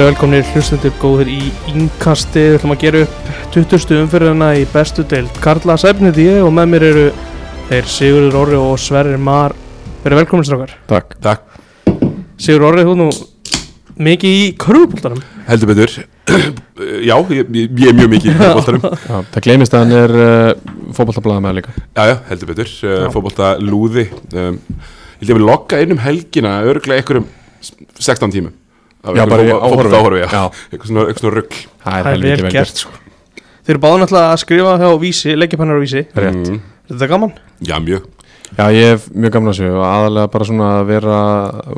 verið velkomnir hlustendur góðir í Ínkasti Við ætlum að gera upp 20. umfyrirna í bestu deild. Karla Sæfnið ég og með mér eru þeir Sigurður Orri og Sverrir Mar. Verið velkomin strákar. Takk. Takk, Sigurður Orri, þú nú mikið í körfubóltanum heldur betur. Já, ég, ég, er mjög mikið í Já, það gleymist að hann er uh, fótballtablaða með líka. Já, já, heldur betur. Uh, Fótbolta lúði um, Ég held ég að við lokka inn um helgina örglega einhverjum 16 tímum Já, bara í fótbolta áhorfi, já. Eitthvað svona, svona rugg það er Það er vel gert sko. Þeir eru báðan alltaf að skrifa hjá Vísi, leggjapannar á Vísi. Er Rétt Mm, þetta gaman? Já, mjög. Já, ég hef mjög gamla þessu og aðalega bara svona að vera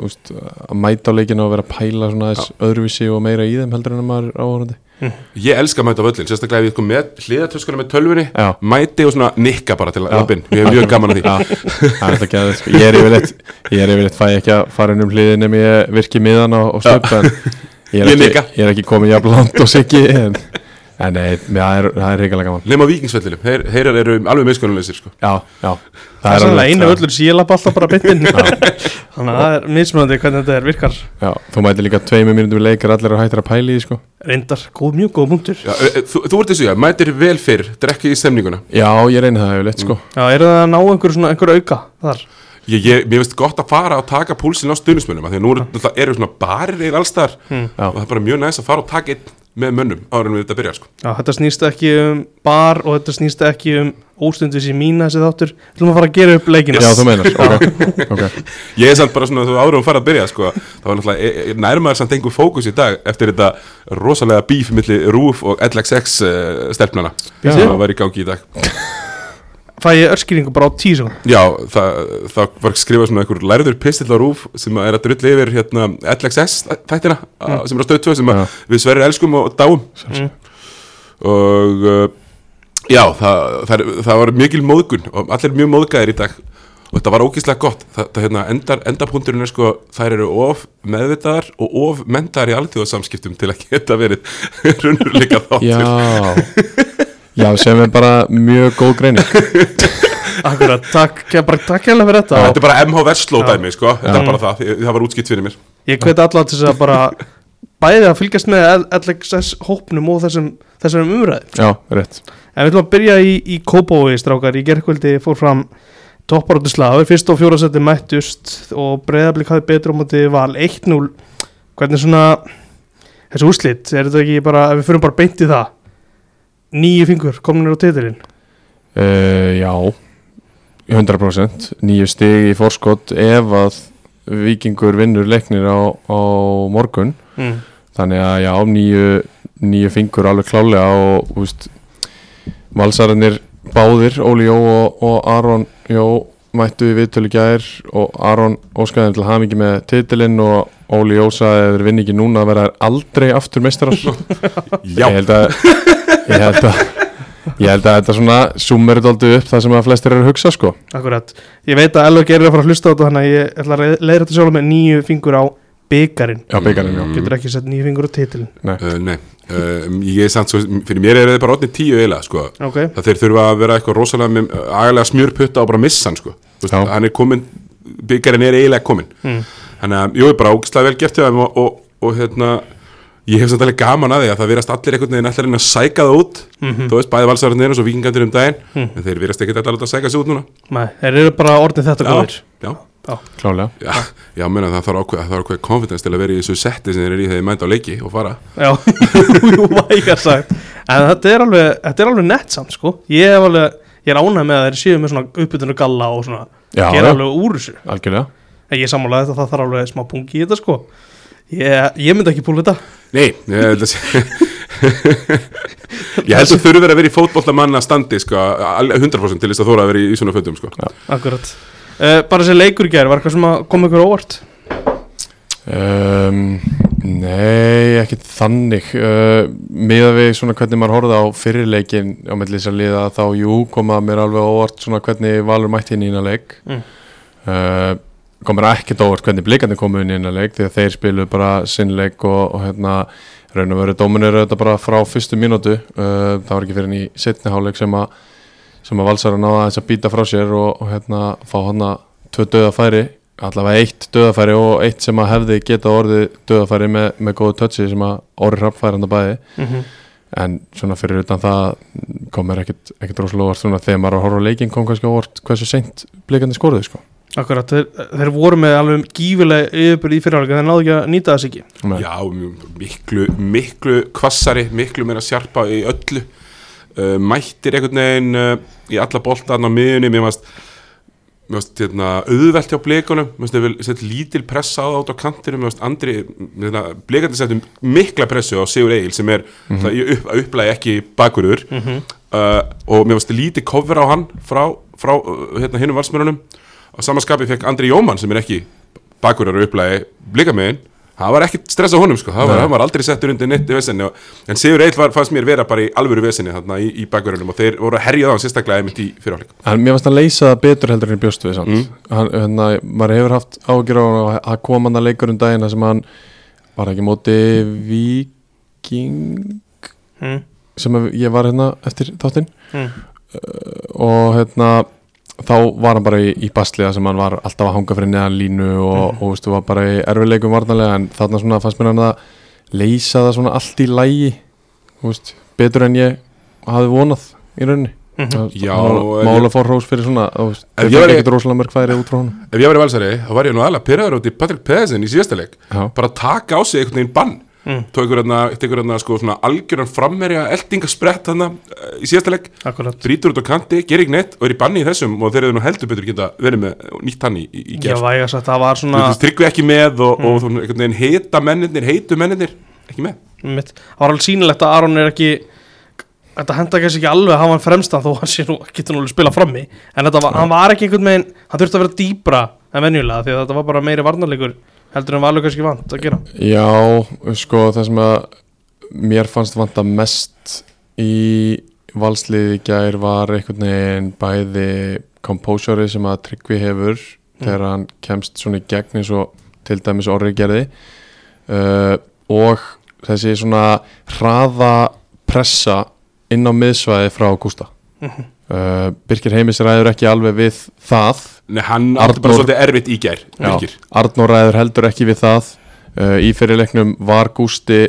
úst, að mæta á leikinu og vera að pæla svona þess öðruvísi og meira í þeim heldur en að maður er áhörandi Ég elska að mæta völlin, sérstaklega ef ég kom með hliðatöskuna með tölvunni Já. Mæti og svona nikka bara til lappin Ég hef mjög gaman að því. Það er ekki að sko. Ég er yfirleitt, ég er yfirleitt fæ ekki að fara um hliðin ef ég virki miðan á, á stöp en ég Ég er ekki komin jafn langt og siggi en, en nei, það er, það er reyngalega gaman. Nefn á vikingsvellinu, Heyr, heyrar eru alveg miskunnleysir sko. Já, já. Það er sannlega einu já. völlur sem ég lapp alltaf bara byttin Þannig að það er mismunandi hvernig þetta er virkar. Já, þú mæti líka tveimur mínútum í leikar allir að hættir að pæli í því, sko. Reyndar, góð, mjög góð punktur. Já, e, e, þú, þú ert þessu, já, mætir vel fyrr Drekki í stemninguna. Já, ég reyni það yfirleitt, sko. Já, eru það að ná einhver svona, einhver auka þar? ég, ég, Mér finnst gott að fara og taka púlsinn á stuðnismönnum af Því að nú eru, náttúrulega eru svona barir eða allstar Hmm. Já. Og það er bara mjög næst að fara og taka einn með mönnum en við þetta byrjar sko. Já, þetta snýst ekki um bar og þetta snýst ekki um óstundis í mína þessi þáttur. Við ætlum að fara að gera upp leikina. Já, þú meinar, ok, ok. Ég er samt bara svona, þú áður um að fara að byrja sko, Það var náttúrulega, e, e, nærmaður samt einhver fókus í dag Eftir þetta rosalega bíf milli RÚF og LXX uh, stelpnana Já. Sem var í gangi í dag Fæ ég örskýringu bara á tíu sekund Já, það, það var skrifað svona einhver lærður pistill á rúf sem er að drulli yfir hérna, LXS þættina mm. sem er á stöð 2 sem að Já. við sverrir elskum og dáum Mm. og uh, já, það, það, það var mikil móðgun og allir mjög móðgæðir í dag og þetta var ógíslega gott það, það, hérna, endar, endapunkturinn er sko þær eru of meðvitaðar og of mentaðar í alþjóðasamskiptum til að geta verið raunurleika þáttur Já Já, sem er bara mjög góð greining. Akkurat, takk, hérlega fyrir þetta. Þetta er bara MH Versló Já. dæmi sko, þetta er bara það, það var útskipt fyrir mér. Ég hveti alla til þess að bara bæði að fylgjast með LXS hópnum og þessum, þessum umræði Já, rétt. En við ætlum að byrja í, í Kópói strákar. Í gerkvöldi fór fram topparóttu slagur Fyrst og fjóra seti mættust og breyðablík hafði betur á móti val 1-0 Hvernig svona þessu úrslit, er þetta ekki bara við fyrir bara beint í það Nýju fingur kominir á titilinn? Uh, Já 100% Nýju stig í forskot ef að vikingur vinnur leiknir á, á morgun. Mm. þannig að já, nýju, nýju fingur alveg klálega og úst, valsararnir báðir, Óli Jó og, og Aron Jó mættu í viðtölu gær og Aron óskaði til hamingi með titilinn og Óli Jó sagði ef þeir vinni ekki núna verða þær aldrei aftur meistarar. Já, ég held að ég held að ég held að þetta svona summer dálítið upp það sem að flestir eru að hugsa sko. Akkurat, ég veit að LG er að fara að hlusta á þetta Þannig að ég ætla að leiða þetta sjálf með nýju fingur á byggarinn já, byggarinn, já, Getur ekki sett nýju fingur á titilinn. Nei, Uh, nei, uh, ég er samt svo, fyrir mér er það bara orðin tíu eiginlega, sko. Ok, Það þeir þurfa að vera eitthvað rosalega með uh, agalega smjörputta og bara missa hann, sko. Já. Hann er komin, byggjarinn er eiginlega komin mm. Þannig að, jú, bara ógislega vel gert og, og, og hérna Ég hef samt alveg gaman að því að það verðast allir einhvern veginn allir að reyna að sæka það út. Mhm. Þú veist, bæði valsararnir og svo vikingandir um daginn. Mm. En þeir verðast ekki allir að sæka sig út núna. Nei, þeir eru bara orðin þetta góðir. já, klálega já, já, meina það þarf ákveð, það þarf ákveð confidence til að vera í þessu setti sem þeir eru í þegar þeir mænta á leiki og fara. Já, jú, vægar sagt. En þetta er alveg, þetta er alveg nett samt sko. Ég er alveg, ég er ánægð með að þeir séu með svona uppbytunu galla og svona Já, Gera já. alveg úr þessu. Algjörlega. En ég sammála þetta, það þarf alveg smá pungi í þetta sko Ég, ég myndi ekki púla þetta Nei, ég held að Ég held að þurfi að vera í fótbollamanna standi sko, alveg 100% til þess að þóra að vera í, í svona fötum sko. Akkurat. Uh, Bara þessi leikur gær, var eitthvað sem að koma ykkur á óvart? Um, nei, ekkert þannig. Uh, miða við svona hvernig maður horfði á fyrirleikin á melli þess að liða þá jú koma mér alveg óvart svona hvernig Valur mætti inn í eina leik. Mm. uh, kom mér ekkert á óvart hvernig blikandi komu inn í eina leik því að þeir spiluðu bara sinn leik og, og hérna raun og veru dóminir þetta bara frá fyrstu mínútu. Uh, það var ekki fyrir enn í setni háleik sem að sem að valsara náða þess að býta frá sér og, og hérna fá hann að tvö döða færi allavega eitt döðafæri og eitt sem að hefði getað orðið döðafæri með, með góðu touchi sem að orði hrappfæranda bæði. Mm en svona fyrir utan það kom mér ekkit, ekkit rosalega svona þegar maður að horfa á leikinn kom kannski óvart hversu seint blikandi skoruðu sko Akkurat, þeir, þeir voru með alveg gífilega yfirbyrði í fyrirháleika þeir náðu ekki að nýta þess ekki. Nei. Já, mjög- miklu, miklu kvassari, miklu meira sjarpa í öllu. Uh, Mættir einhvern veginn uh, í alla boltan á miðunni Mér varst hérna, auðvelt hjá blikunum. Mér varst þeir sett lítil pressa á það át á kantinu Mér varst Andri, hérna, blikandi settum mikla pressu á Sigur Egil sem er mm -hmm. upp, að upplægi ekki bakurur. Uh, og mér varst lítið cover á hann frá, frá uh, hérna, hinnum valsmörunum á samanskapi fekk Andri Jómann sem er ekki bakurur og upplægi blikamegin það var ekkit stress á honum sko, það var, hann var aldrei settur undir neitt í vesenni og, en Sigur Egil var, fannst mér vera bara í alvöru vesenni þarna í, í bakurunum og þeir voru að herja það sérstaklega einmitt í fyrirháleik En mér varst að leysa það betur heldur en ég bjóst við samt. Mm. Hann, hérna, maður hefur haft ágjör á hann að kom hann að leikur um daginn þar sem hann var ekki móti Viking mm. sem ég var hérna eftir þáttinn Mm. og hérna þá var hann bara í, í basliða sem hann var alltaf að hanga fyrir neðan línu og, Mhm. og veistu, var bara í erfileikum varnarlega en þarna svona fannst mér hann að leysa það svona allt í lægi veist, betur en ég hafði vonað í rauninni. Mhm. Já, Mála- ég- fór hrós fyrir svona og ég fekk væri- ekkert rosalega mörg færi út frá honum. Ef ég verið valsari, þá var ég nú aðlega pyrraður út í Patrik Pedersen í síðasta leik. Bara að taka á sig einhvern veginn bann Mm. tók ykkur hérna, tekur hérna sko svona algjöran frammerja eldingasprett hann í síðasta Akkurat. Brýtur út á kanti, gerir ekki neitt og er í banni í þessum og þeir eru nú heldur betur geta verið með nýtt hann í, í, í Já, gerð væga sagt, það var svona Þú tryggvi ekki með og, og svona einhvern veginn heita mennirnir, heitu mennirnir ekki með. Mitt, það var alveg sýnilegt að Aron er ekki þetta henda kannski ekki alveg að hafa hann fremstan þó hann sé nú, getur nú alveg spila frammi. En þetta var, hann var ekki einhvern veginn hann þurfti að vera dýbra en venjulega því að þetta var bara meiri varnarleikur heldur en alveg kannski vant að gera? Já, sko það sem að mér fannst vanta mest í valsliði gær var einhvern veginn bæði composure sem að Tryggvi hefur þegar hann kemst svona í gegn eins og til dæmis orri gerði. Uh, og þessi svona hraða pressa inn á miðsvæði frá Gústa uh, Birkir Heimis ræður ekki alveg við það Nei, hann átti bara svolítið erfitt í gær Arnór ræður heldur ekki við það. Uh, í fyrirleiknum var Gústi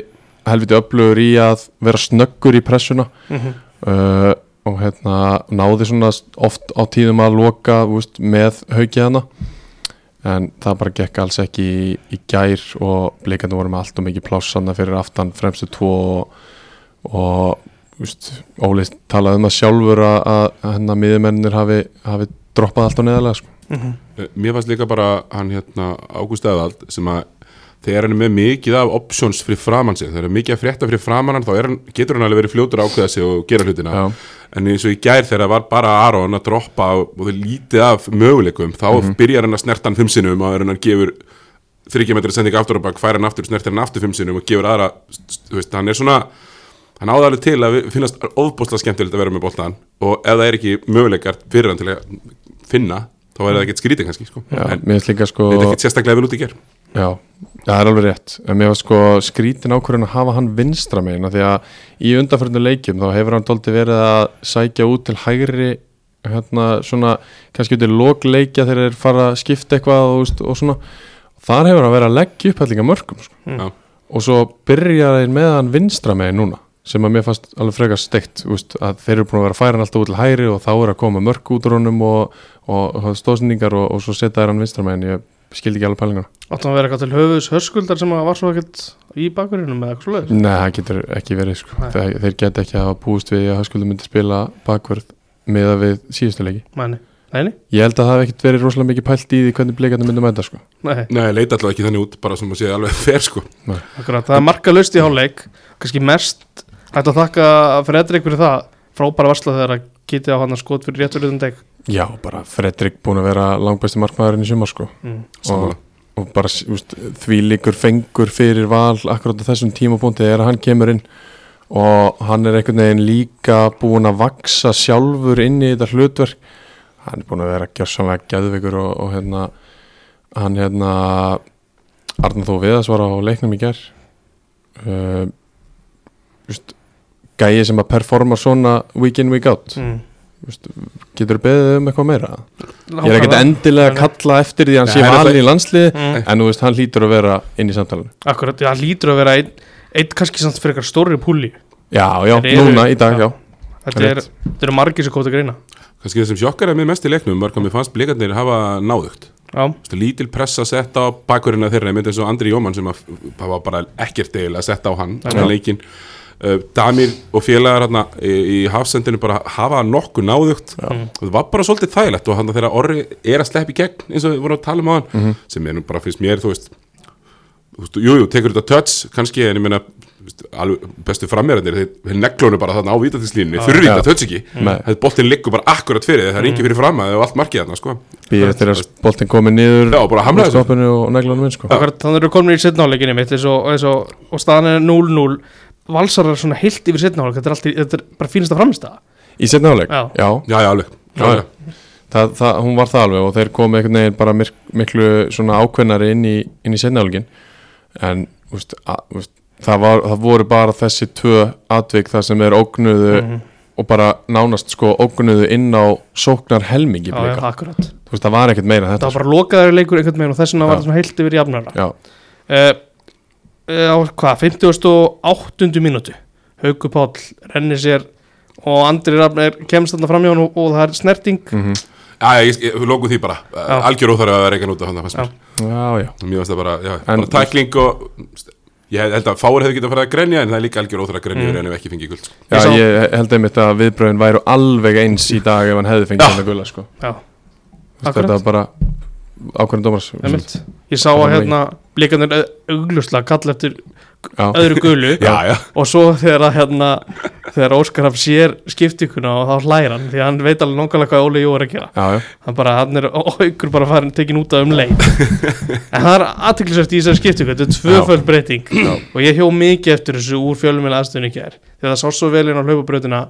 helviti öflugur í að vera snöggur í pressuna. Mhm. uh, og hérna náði svona oft á tíðum að loka veist, með haukið hana. En það bara gekk alls ekki í, í gær og blikandi voru með allt og mikið plássanna fyrir aftan fremstu tvo og, og þú veist, Óli talaði um það sjálfur að, að hennar miðumennir hafi, hafi droppað allt á neðalega sko. Mhm. Eh, Mér fannst líka bara hann hérna Ágúst Eðvald sem að þegar hann er með mikið af options fyrir framann sig, þegar er mikið að frétta fyrir framann hann þá er hann, getur hann alveg verið fljótur að ákveða sig og gera hlutina Já. en eins og í gær þegar það var bara Aron að droppa og þau lítið af möguleikum þá byrjar hann að snerta hann fimm sinnum og hann gefur þryggja metri sending aftur og bak færa hann aftur, snertir hann aftur fimm sinnum og gefur aðra, þú veist, hann er svona hann áða alveg til að finnast ofbúslega skemmtilegt að vera með boltan og ef það er ekki möguleikar fyrir hann til að finna þá er það ekkert skrítið kannski sko. Já, en líka sko þetta er ekkert sérstaklega vel út í ger Já, það er alveg rétt en mér var sko skrítin ákvörðin að hafa hann vinstra megin af því að í undanförnum leikjum þá hefur hann doldi verið að sækja út til hægri hérna svona kannski út í lokleikja þegar þeir fara að skipta eitthvað og, og svona þar hefur hann verið að leggja upp hellinga mörgum sko. Já. og svo byrja þeir með hann vinstra megin núna sem að mér fannst alveg frekar steikt að þeir eru búin að vera að færa hann alltaf út til hægri og þá er að koma mörg út úr honum og, og, og stóðsendingar og, og svo setja þeir hann vinstra megin. Ég skildi ekki alveg pælingana áttum að vera eitthvað til höfuðs hörskuldar sem að var svo ekkert í bakverðinum eða eitthvað svoleiðis? Nei, það getur ekki verið sko. Þeir, þeir geta ekki að hafa búist við að Höskuldur myndi spila bakvörð með við síðustu leiki. Mæni, neini, Ég held að það hafi ekkert verið rosalega mikið pælt í því hvernig bleikarnir myndi mæta sko. nei, Nei, leita alltaf ekki þannig út bara sem að sé alveg fer sko. Akkurat það er marka laust í hálfleik. Kannski mest hægt að þakka Fredrik fyrir það. Frábæra varsla þegar að getið á hann að skot fyrir réttur utan deg. Já, bara Fredrik búin að vera langbæsti markmaðurinn í sumar sko. mm. og, og bara úst, því líkur fengur fyrir val akkurat á þessum tímapunkti er að hann kemur inn. Og hann er einhvern veginn líka búin að vaksa sjálfur inn í þetta hlutverk. Hann er búin að vera gjörsanlega gæðvikur og, og hérna hann hérna Arnar Þó Viðas var á leiknum í ger uh, just, gæi sem að performa svona week in week out. Mm. veist, getur þú beðið um eitthvað meira? Ég er ekkert endilega að kalla eftir því að hann sé hann valin í landslið Mm. en þú veist, hann lítur að vera inn í samtalenu Akkurat, það lítur að vera einn ein, kannski samt fyrir eitthvað stóri púli já, já, eru- núna í dag, já. já, Þetta er, þetta eru margir sem kóta greina. Kannski það sem sjokkar er mér mest í leiknum var hvað mér fannst blikarnir hafa náðugt. Já, lítil pressa sett á bakurina þeirra ég myndi eins og Andri Jómann sem að, var bara ekkert eiginlega að setja á hann Damir og félagar hérna í, í hafsendinu bara hafa nokkuð náðugt. Og það var bara svolítið þægilegt og hann þegar Orri er að sleppa í gegn eins og við vorum að tala um á hann sem er nú bara fyrst mér þú veist þú veist, jú, tekur þetta touch kannski en ég meina þú bestu frammeirarnir þeir, þeir neglónu bara þarna á vítatilslínunni þurfi Já. þetta touch ekki. Þetta boltin liggur bara akkurat fyrir það er ekki fyrir fram að og allt markið þarna sko. Býð eftir að boltin komi niður Já, bara hamla úr þessu. stoppinu og neglunum inn sko. þannig eru komin í setnáleginni mitt eins og, eins og, og staðan er 0-0 Valsar er svona heilt yfir setnáleik þetta er, allt í, þetta er bara fínast að framist það í setna áleik, Já. já, já, já, alveg já, Já. það, það, hún var það alveg og þeir komu einhvern veginn bara mik miklu svona ákveðnari inn í, inn í setnáleikin en úst, að, úst, það, var, það voru bara þessi tvö atvik þar sem þeir ógnuðu Mhm. og bara nánast sko ógnuðu inn á sóknar helmingi Já, já, blika. akkurat þú veist það var ekkert meira en Það þetta var bara lokaður leikur einhvern veginn og þess vegna var það svona heilt yfir jafnara sko. já, uh, á hvað, 58. mínútu Hauku Páll rennir sér og Andri Rafnir kemst þarna fram hjá hann og, og það er snerting mm Já, ég, ég, við lókum því bara Já. Algjör óþar að reyka út á hann Já. mér. já, já bara, já, En- bara tækling og Ég held að fáir hefði getað að fara að grenja En það er líka algjör óþar að grenja Mm. En ef ekki fengið guld Já, Ég sá- ég held einmitt að viðbröðin væru alveg eins í dag ef hann hefði fengið hann að gulla sko. Já, Akkurat. Þetta var bara ákveðin dómars einmitt Ég sá að hérna blikandir auglustlega kall eftir Já, öðru gulu. Já, og svo þegar að hérna þegar Óskar haf sér skiptinguna og þá hlæra hann því að hann veit alveg nákvæmlega hvað Óli Jó er að gera. Hann bara, hann er aukur bara farin tekin út af um leið. En það er aðteklisvægt í þessari skiptingu þetta er tvöföld breyting. Og ég hjó mikið eftir þessu úr fjölumil aðstöðun ekki er þegar það sá svo vel inn á hlaupabrautina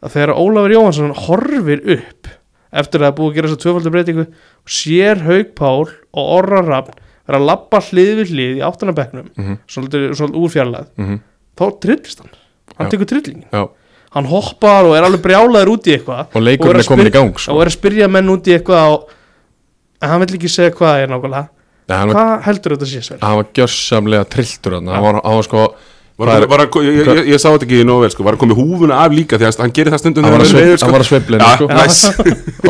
að þegar Ólafur Jóhansson horfir upp eftir að það búið að gera þessu tvöföldu breytingu og sér Haug Pál og Orra Vera að labba hlið við hlið í áttunabeknum Mhm. svolítið, svolítið úr fjarlæð mhm, þá trillist hann, hann Já. tekur trillingin já hann hoppar og er alveg brjálaður út í eitthvað Og leikurinn er er komin í gang og sko. er að spyrja menn út í eitthvað og, en hann vill ekki segja hvað er nákvæmlega hvað heldur þetta sé sver? hann var gjörsamlega trilltur hann, var, hann var sko var, Það var, var, ég, ég, ég sá þetta ekki nóg vel sko. Var að koma húfuna af líka Því að hann gerir það stundum hann var að, þegar hann er reiður, hann var að sveiflinu Já, sko. næs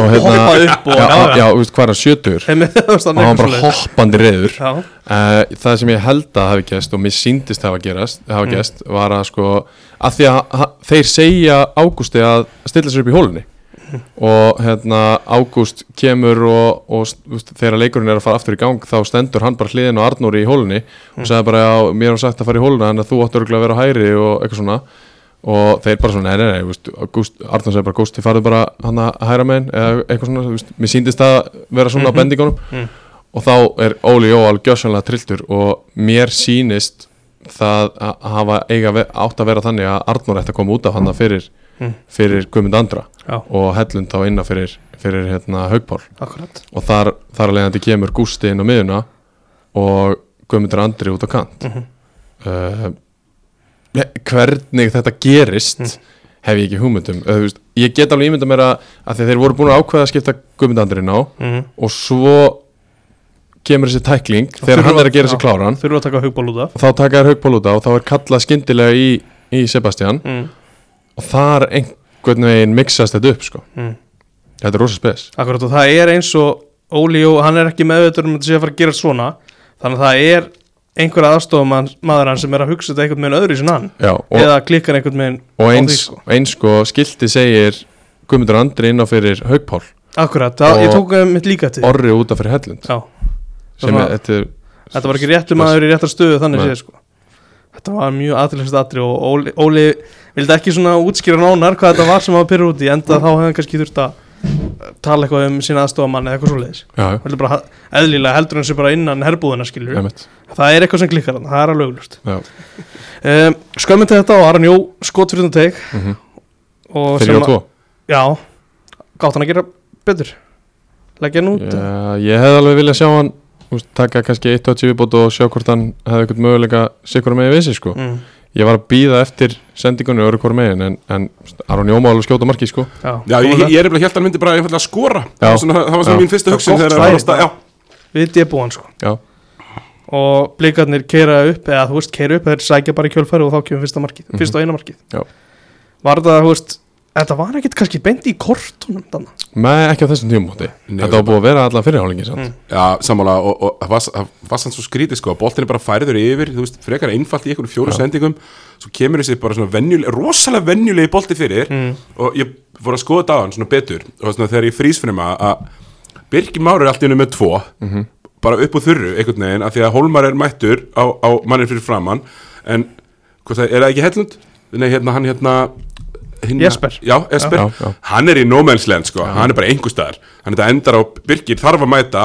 og hérna Hoppaði upp og- já, já, já. veist hvað er hann sjötur það og hann var bara hoppandi reyður uh, það sem ég held að hafi gæst og mér síndist hafa, gerast, hafa Mm. gæst var að sko að því að þeir segja Ágústi að stilla sér upp í hólunni Mm. Og hérna Ágúst kemur og, og þegar leikurinn er að fara aftur í gang þá stendur hann bara hliðin á Arnóri í hólunni Mm. og sagði bara já, mér var sagt að fara í hóluna en þú áttur að vera á hæri og eitthvað svona og þeir bara svona, nei, nei, nei, Gúst, Arnór segir bara, Gústi, farðu bara hann að hæra megin eða eitthvað svona, veist, mér síndist að vera svona á Mhm. bendingunum Mm. og þá er Óli Jó alveg gjössanlega trilltur og mér sýnist það að hafa eiga átt að vera þannig að Arnór ætti að koma út af hana fyrir, Mm. fyrir Guðmund Andra já, og Hellund þá inna fyrir, fyrir hérna, akkurat og þar, þar að leiðandi kemur Gústi inn á miðuna og Guðmundur Andri út á kant Mhm. uh, hvernig þetta gerist Mm. hef ég ekki hugmyndum veist, ég get alveg ímynda mér að, að þeir voru búin að ákveða að skipta Guðmund Andri ná mm. og svo kemur þessi tækling þegar hann er að gera sér kláran og þá taka þær haugból út á og þá er kallað skyndilega í, í Sebastian mm. og þar einhvern veginn mixast þetta upp sko. Mm. þetta er rosa spes Akkurat og það er eins og Óli og hann er ekki meðveitur um að þetta sé að fara að gera svona þannig að það er einhver aðstofum maður hann sem er að hugsa þetta einhvern veginn öðru sinna hann Já, eða klikkar einhvern veginn og eins, sko. eins sko skilti segir Guðmundur Andri inn á fyrir Haugpál Akkurat, það, ég tók mitt líka til orri út af fyrir Hellund Já, sem þetta, er- þetta var ekki réttu maður í réttar stöðu þannig séð sko. Þetta var mjög aðtilsist aðri og Óli, Óli vildi ekki svona útskýra nánar hvað þetta var sem var pyrr út í enda þá hefði hann kannski þurft að uh, tala eitthvað um sína aðstofamann eða eitthvað svo leiðis já, Heldur bara, eðlilega heldur hann sér bara innan herbúðina skilur einmitt. Það er eitthvað sem klikkar hann, það er alveg auglust um, Skömmin til þetta og Aron Jó skot fyrir þetta teik. Mhm. og fyrir og tvo. Já, gátt hann að gera betur. Leggja hann út. Já, ég hefði alveg viljað sjá hann úst, taka kannski eitt á tífibót og sjá hvort hann hefði eitthvað möguleika sikur með í vissi sko. mm. ég var að býða eftir sendingunni öru hvort megin en, en Aron Jó má alveg skjóta marki sko Já, Já, ég, ég er nefnilega helt að hann myndi bara einfallega skora Já. Svona, það var svona Já. mín fyrsta hugsun við debúan sko Já, og blikarnir keira upp eða þú veist keira upp, þeir sækja bara í kjölfæri og þá kemur fyrsta markið, Mhm. fyrsta og eina markið Já. var það, þú veist þetta var ekkit kannski bendi í kortunum þannig með ekki á þessum Nei, Þetta var búið að vera allan fyrirhálingin samt Mm. já sammála og, og það var, sann svo skrítið sko Boltin er bara færður yfir, þú veist, frekar einfalt í einhvern fjóru Já. sendingum Svo kemur þessi bara svona venjuleg, rosalega venjulegi bolti fyrir mm. Og ég fór að skoða hann svona betur Og svona þegar ég frýs fyrir maður að Birgir Már er allt í hennu með tvo Mhm. Bara upp úr þurru einhvern veginn Af því að Hólmar er mættur á, á mannir fyrir framann En, það, er það hinna, Jesper. Já, Esper Já, já. hann er í nómennslegin sko, hann er bara einhver staðar. Hann þetta endar á Birgir þarf að mæta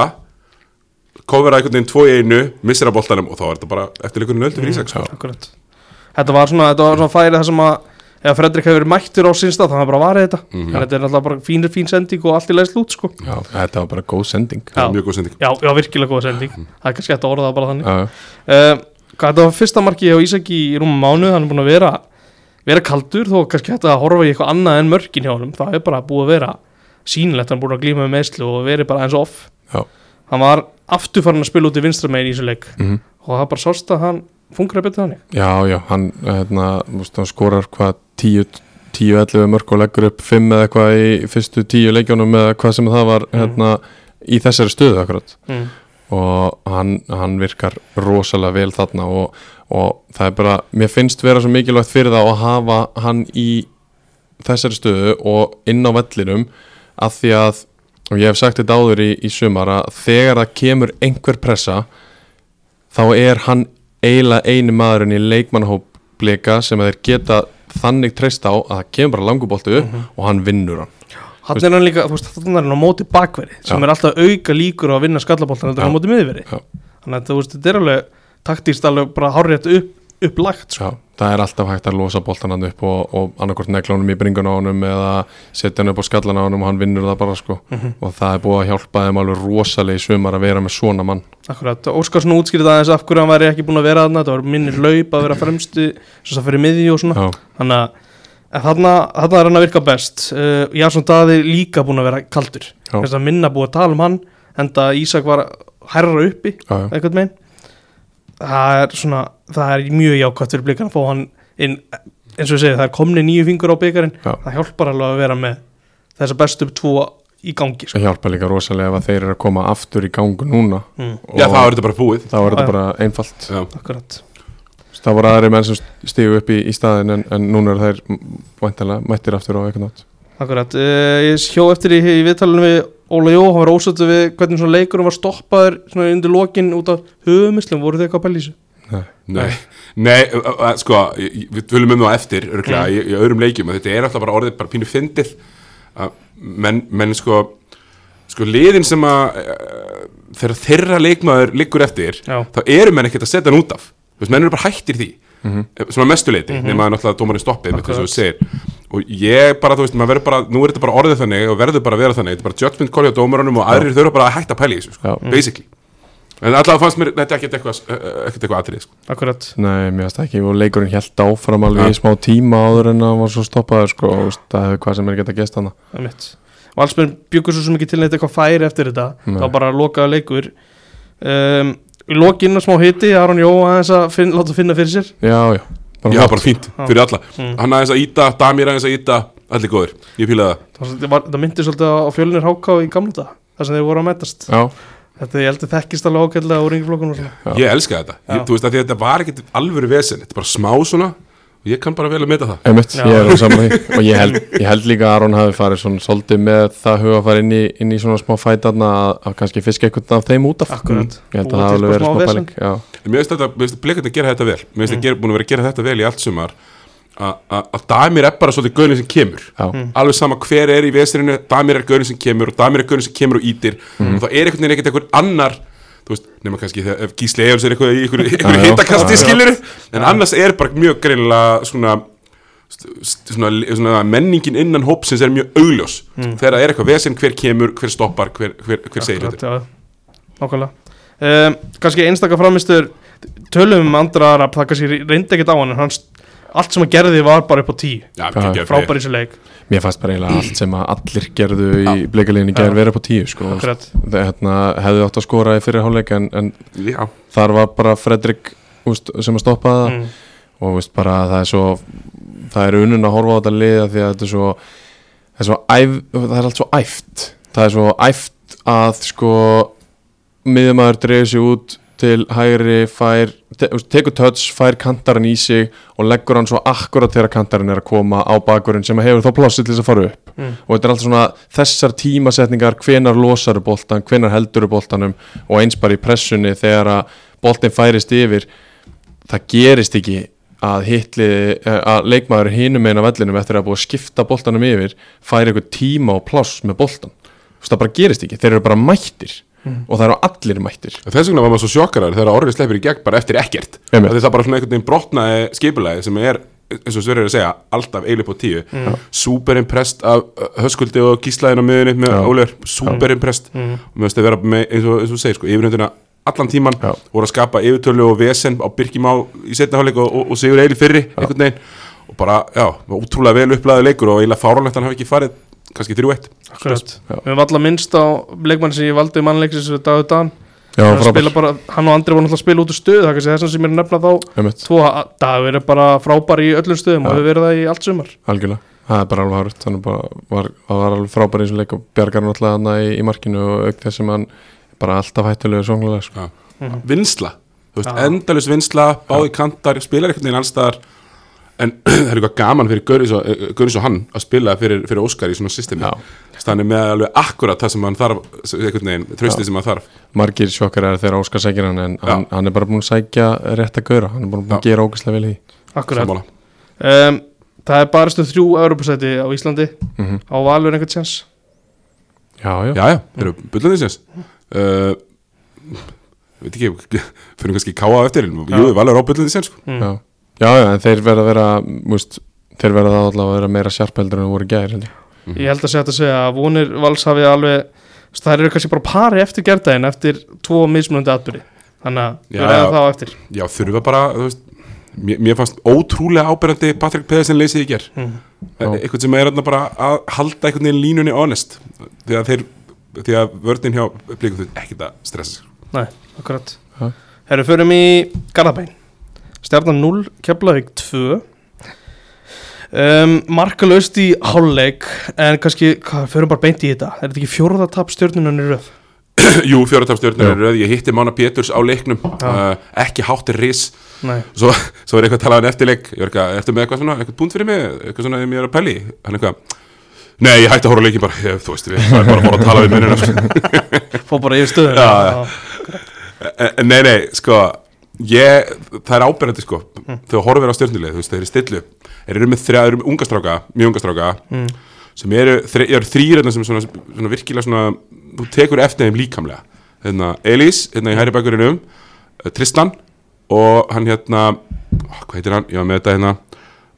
kofera einhvern veginn tvo í einu missir að boltanum og þá er þetta bara eftirleikurinn öldu fyrir Ísak sko. akkurat. Þetta var svona, þetta var svona færi það sem að ef Fredrik hefur verið mættur á sinstað þannig að bara varði þetta. Mhm. en þetta er alltaf bara fínir fín sending og allt í leið slút sko. Já, þetta var bara góð sending. Það Já. er mjög góð sending. Já, já, virkilega góða sending. Það er kannski hægt að orða það bara þannig. Uh, hvað þetta var fyrsta marki á Ísaki í rúmum mánu, hann er búin að vera vera kaldur, þó kannski hægt að horfa í eitthvað annað en mörkin hjá honum, það er bara búið að vera sýnilegt, hann búin að glíma með meðslu og verið bara eins og off Já. hann var aftur farin að spila út í vinstra megin í þessu leik Mhm. og það bara sást að hann fungur að betra þannig Já, já, hann, hérna, hann skorar hvað 10-11 mörg og leggur upp 5 eða eitthvað í fyrstu 10 leikjónum eða hvað sem það var Mhm. hérna, í þessari stöðu akkurat mm. Og hann, hann virkar rosalega vel þarna og, og það er bara, mér finnst vera svo mikilvægt fyrir það að hafa hann í þessari stöðu og inn á vellinum að því að, og ég hef sagt þetta áður í, í sumar að þegar það kemur einhver pressa þá er hann eiginlega eini maðurinn í leikmannhóp blika sem þeir geta þannig treyst á að það kemur bara languboltu upp og hann vinnur hann hann er hann líka, þú veist, þannig er hann á móti bakveri sem Já. er alltaf auka líkur á að vinna skallaboltan þetta er á móti miðveri Já. þannig að þú veist, þetta er alveg taktíst alveg bara hárrétt upp, upplagt sko. Það er alltaf hægt að losa boltan hann upp og, og annarkort negla honum í bringun á honum eða setja hann upp á skallan á honum og hann vinnur það bara sko Mhm. og það er búið að hjálpa þeim alveg rosalega í sumar að vera með svona mann Akkurat, Óskarsson útskýrði aðeins af hverju hann væri ekki búin að vera þarna, þetta var minnir laup að vera fremstu, svo það fyrir miðju og svona Já, þannig að en þarna, þarna er hann að virka best. Uh, Jason Daði líka búin að vera kaldur. Þess að minna búið að tala um hann en það Ísak var herra uppi já, já, einhvern megin það er svona, það er mjög jákvæmt fyrir blikan að fá hann inn. Eins og ég segi, það er komni nýju fingur á byggarinn það hjálpar alveg að vera með þessa bestu tvo í gangi sko. það hjálpa líka rosalega ef að þeir eru að koma aftur í gangu núna. Mm, já það er þetta bara búið. þá er þetta bara einfalt. Já. akkurat það voru aðri menn sem stígu upp í, í staðin en, en núna er þeir væntanlega mættir aftur á eitthvað nátt Akkurat, uh, ég sjó eftir í, í viðtalinu við Óla Jó, hann var ósættu við hvernig svona leikurum var stoppaður svona undir lokin út af höfumislum, voru þið eitthvað að þessu? Nei, nei. Ö- sko, við tölum um það eftir örglega, Mm. í, í öðrum leikjum að þetta er alltaf bara orðið bara pínu fyndið. Að menn, menn sko sko liðin sem að uh, þegar þeirra leikmaður liggur eftir Já, þá eru menn ekkert að setja hann út af þú veist, menn eru bara hættir því Mhm. Eh, svona mestuleiti, mm. -hmm. nema að náttúrulega dómarinn stoppið með þess að þú segir. Og ég bara, þú veist, maður verður bara nú er þetta bara orðið þannig og verður bara að vera þannig þetta er bara judgment call hjá dómarunum og aðrir þurfa bara að hætta að pæla í þessu, sko, Já. basically. En allavega fannst mér þetta ekkert eitthvað eh, ekkert eitthvað atrið, sko. Akkurat. Nei, mér það ekki. Og leikurinn held áfram alveg í smá tíma áður en hann var svo stoppaður sko og veist, það hefur hvað sem bara í lokin smá hiti, Aron Jó aðeins að finn, láta finna fyrir sér Já, já, Já, flott. bara fínt, Já. fyrir alla mm. Hann aðeins að íta, Damir aðeins að íta Allir góður, ég fíla það það, var, það myndi svolítið á fjölunir háká í gamla dag þar sem þeir voru að mætast Já, þetta ég heldur þekkist alveg ákveðlega úr yngjaflokkunum og svona Já. Ég elska þetta, Já. ég, þú veist að þetta var ekkit alvöru vesen Þetta er bara smá svona og ég kann bara vel að meta það einmitt, ég er og ég held, ég held líka að Aron hafi farið svona svolítið með það huga að fara inn í, inn í svona smá fætarna að, að kannski fiska eitthvað af þeim út af Akkurat. Ég held að Búa það hafi til smá smá vesen. pæling Já, En mér finnst þetta, mér finnst bleikandi að gera þetta vel Mér finnst Mm. mm. þetta búin að vera að gera þetta vel í allt sumar að- Að að Damir er bara svolítið gaurin sem kemur já, Mm. Alveg sama hver er í vesirinu Damir er gaurin sem kemur og Damir er gaurin sem kemur og ítir Mhm. og það er einhvern veginn ekkert einhver annar þú veist, nema kannski þegar ef Gísli Egil's er eitthvað í einhverju já. skilur en annars er bara mjög greinilega svona, svona, svona menningin innan hópsins er mjög augljós. Mm. þegar það er eitthvað vesen, hver kemur, hver stoppar hver, hver, hver segir þetta. nákvæmlega. Um, kannski einstaka framistur tölum um andra Arab, það kannski reyndi ekkert á hann en hann st- allt sem hann gerði var bara upp á tíu. Já, Já, geggjaður frábær í þessu leik. Mér fannst bara eiginlega allt sem að allir gerðu í bleikaliðinni Já. gær vera upp á tíu sko. Hérna, hefði átt að skora í fyrir hálfleik en, en þar var bara Fredrik úst, sem að stoppa það. Mm. og úst, bara það er svo það er unun að horfa á þetta liða því að þetta er svo, það er, svo æf, það er allt svo æft. Það er svo æft að sko miðjumæður dreifir sig út til hægri fær, te, tekur touch, fær kantarinn í sig og leggur hann svo akkurat þegar kantarinn er að koma á bakurinn sem hefur þá plássið til þess að fara upp. Mm. og þetta er alltaf svona þessar tímasetningar hvenar losaru boltan, hvenar helduru boltanum og eins bara í pressunni þegar að boltin færist yfir það gerist ekki að hitli, eh, að leikmaður hinum eina vellinum eftir að búið að skipta boltanum yfir færi eitthvað tíma og pláss með veist, það bara gerist ekki, þeir eru bara mættir og það eru allir mættir Þess vegna var maður svo sjokkarar þegar orðið sleppir í gegn bara eftir ekkert. Það er það bara svona einhvern veginn brotnaði skipulagi sem er, eins og Sverrir er að segja, alltaf eiginlega på tíu mm. Super impressed af uh, höskuldi og gíslaðin á miðunni með Já. Ólefur Super impressed Mm. og mér finnst að vera með, eins og, eins og þú segir, sko, yfirhundina allan tíman Já. voru að skapa yfirtölu og vesen á Birkjum á í setna hálfleik og, og, og Sigur Eili fyrri einhvern veginn og bara, já, útrúlega vel upplæðu leikur og eiginlega fáránlegt hann hafi ekki farið kannski 3-1 Akkurat. Já. Við höfum alla minnst á leikmann sem ég valdi mannleiksins Dagur Dan Já, hann, frábær, spila bara, hann og Andri voru náttúrulega að spila út úr stöðu það er kannski þess að sem er að nefna þá tvo Dagur er bara frábær í öllum stöðum Já. og hefur verið það í allt sumar algjörlega það er bara alveg hárut, hann er bara, var, var alveg frábær í þessum leik og bjargar náttúrulega hann í, í markinu og auk þess sem hann bara alltaf hættulegur songlega sko. Mhm. vinsla, þú veist, Já. endalus vinsla báði kantar, spilar einhvern veginn allstaðar en það er eitthvað gaman fyrir Gauris og hann að spila fyrir, fyrir Óskar í svona systemi. Þannig með alveg akkurat það sem hann þarf tröstið sem hann þarf. Margir sjokkar er þegar Óskar sækir hann en hann, hann er bara búin að sækja rétt að gaura hann er búin að gera ógæslega vel í. Akkurat. Um, Það er bara stuð þrjú Europasæti á Íslandi. Mhm. á valur einhvern tjans já, já, já, já, þeir eru bullandi sérs uh, veit ekki fyrir kannski káa eftir jú, valur á bullandi sérs sko. mm. já, já, já, en þeir verða að vera múst, þeir verða það allavega að vera meira sjarpeldur en það voru gæri held ég. Ég held að segja að segja að vonir vals hafi alveg það eru kannski bara pari eftir gerðdægin eftir tvo mismunandi atbyrði þannig að við ræðum já. það á eftir já, þurfa bara, þú veist mér, mér fannst ótrúlega áberandi Patrik Pedersen leysið í ger mm. Já. eitthvað sem er þarna bara að halda einhvern veginn línunni honest því að þeir því að vörðin hjá blikum þau ekkert að stressa sig Nei, akkurat Já. Herru, förum í Garðabæn Stjarnan 0, Keflavík 2 um, Markalaust í hálfleik En kannski, hvað, förum bara beint í þetta. Er þetta ekki fjórða tap stjörnunan í röð? Jú, fjóratafstjörnur Já. er röð, ég hitti Mána Péturs á leiknum. Uh, ekki háttir ris. Svo, svo er eitthvað að tala um eftirleik. Ertu með eitthvað svona, eitthvað punkt fyrir mig? Eitthvað svona, ég er að pæli, hann eitthvað Nei, ég hætti að horfa á leikin bara, ég, þú veist, við það er bara að fóra að tala við minnina fór bara yfir stöðun Já, já. En- Nei, nei, sko ég, það er áberandi sko þegar horfir á stjórnuleg, þú veist, þeir eru stillu þeir eru með þrjá, þeir eru með unga stráka mjög unga stráka, Mm. sem eru, þre, eru þrýr sem svona, svona virkilega svona þú tekur eftir þeim líkamlega hérna, Elís, hérna í hæri bakurinnum Tristan og hann hérna, ó, hvað heitir hann, ég var með þetta hérna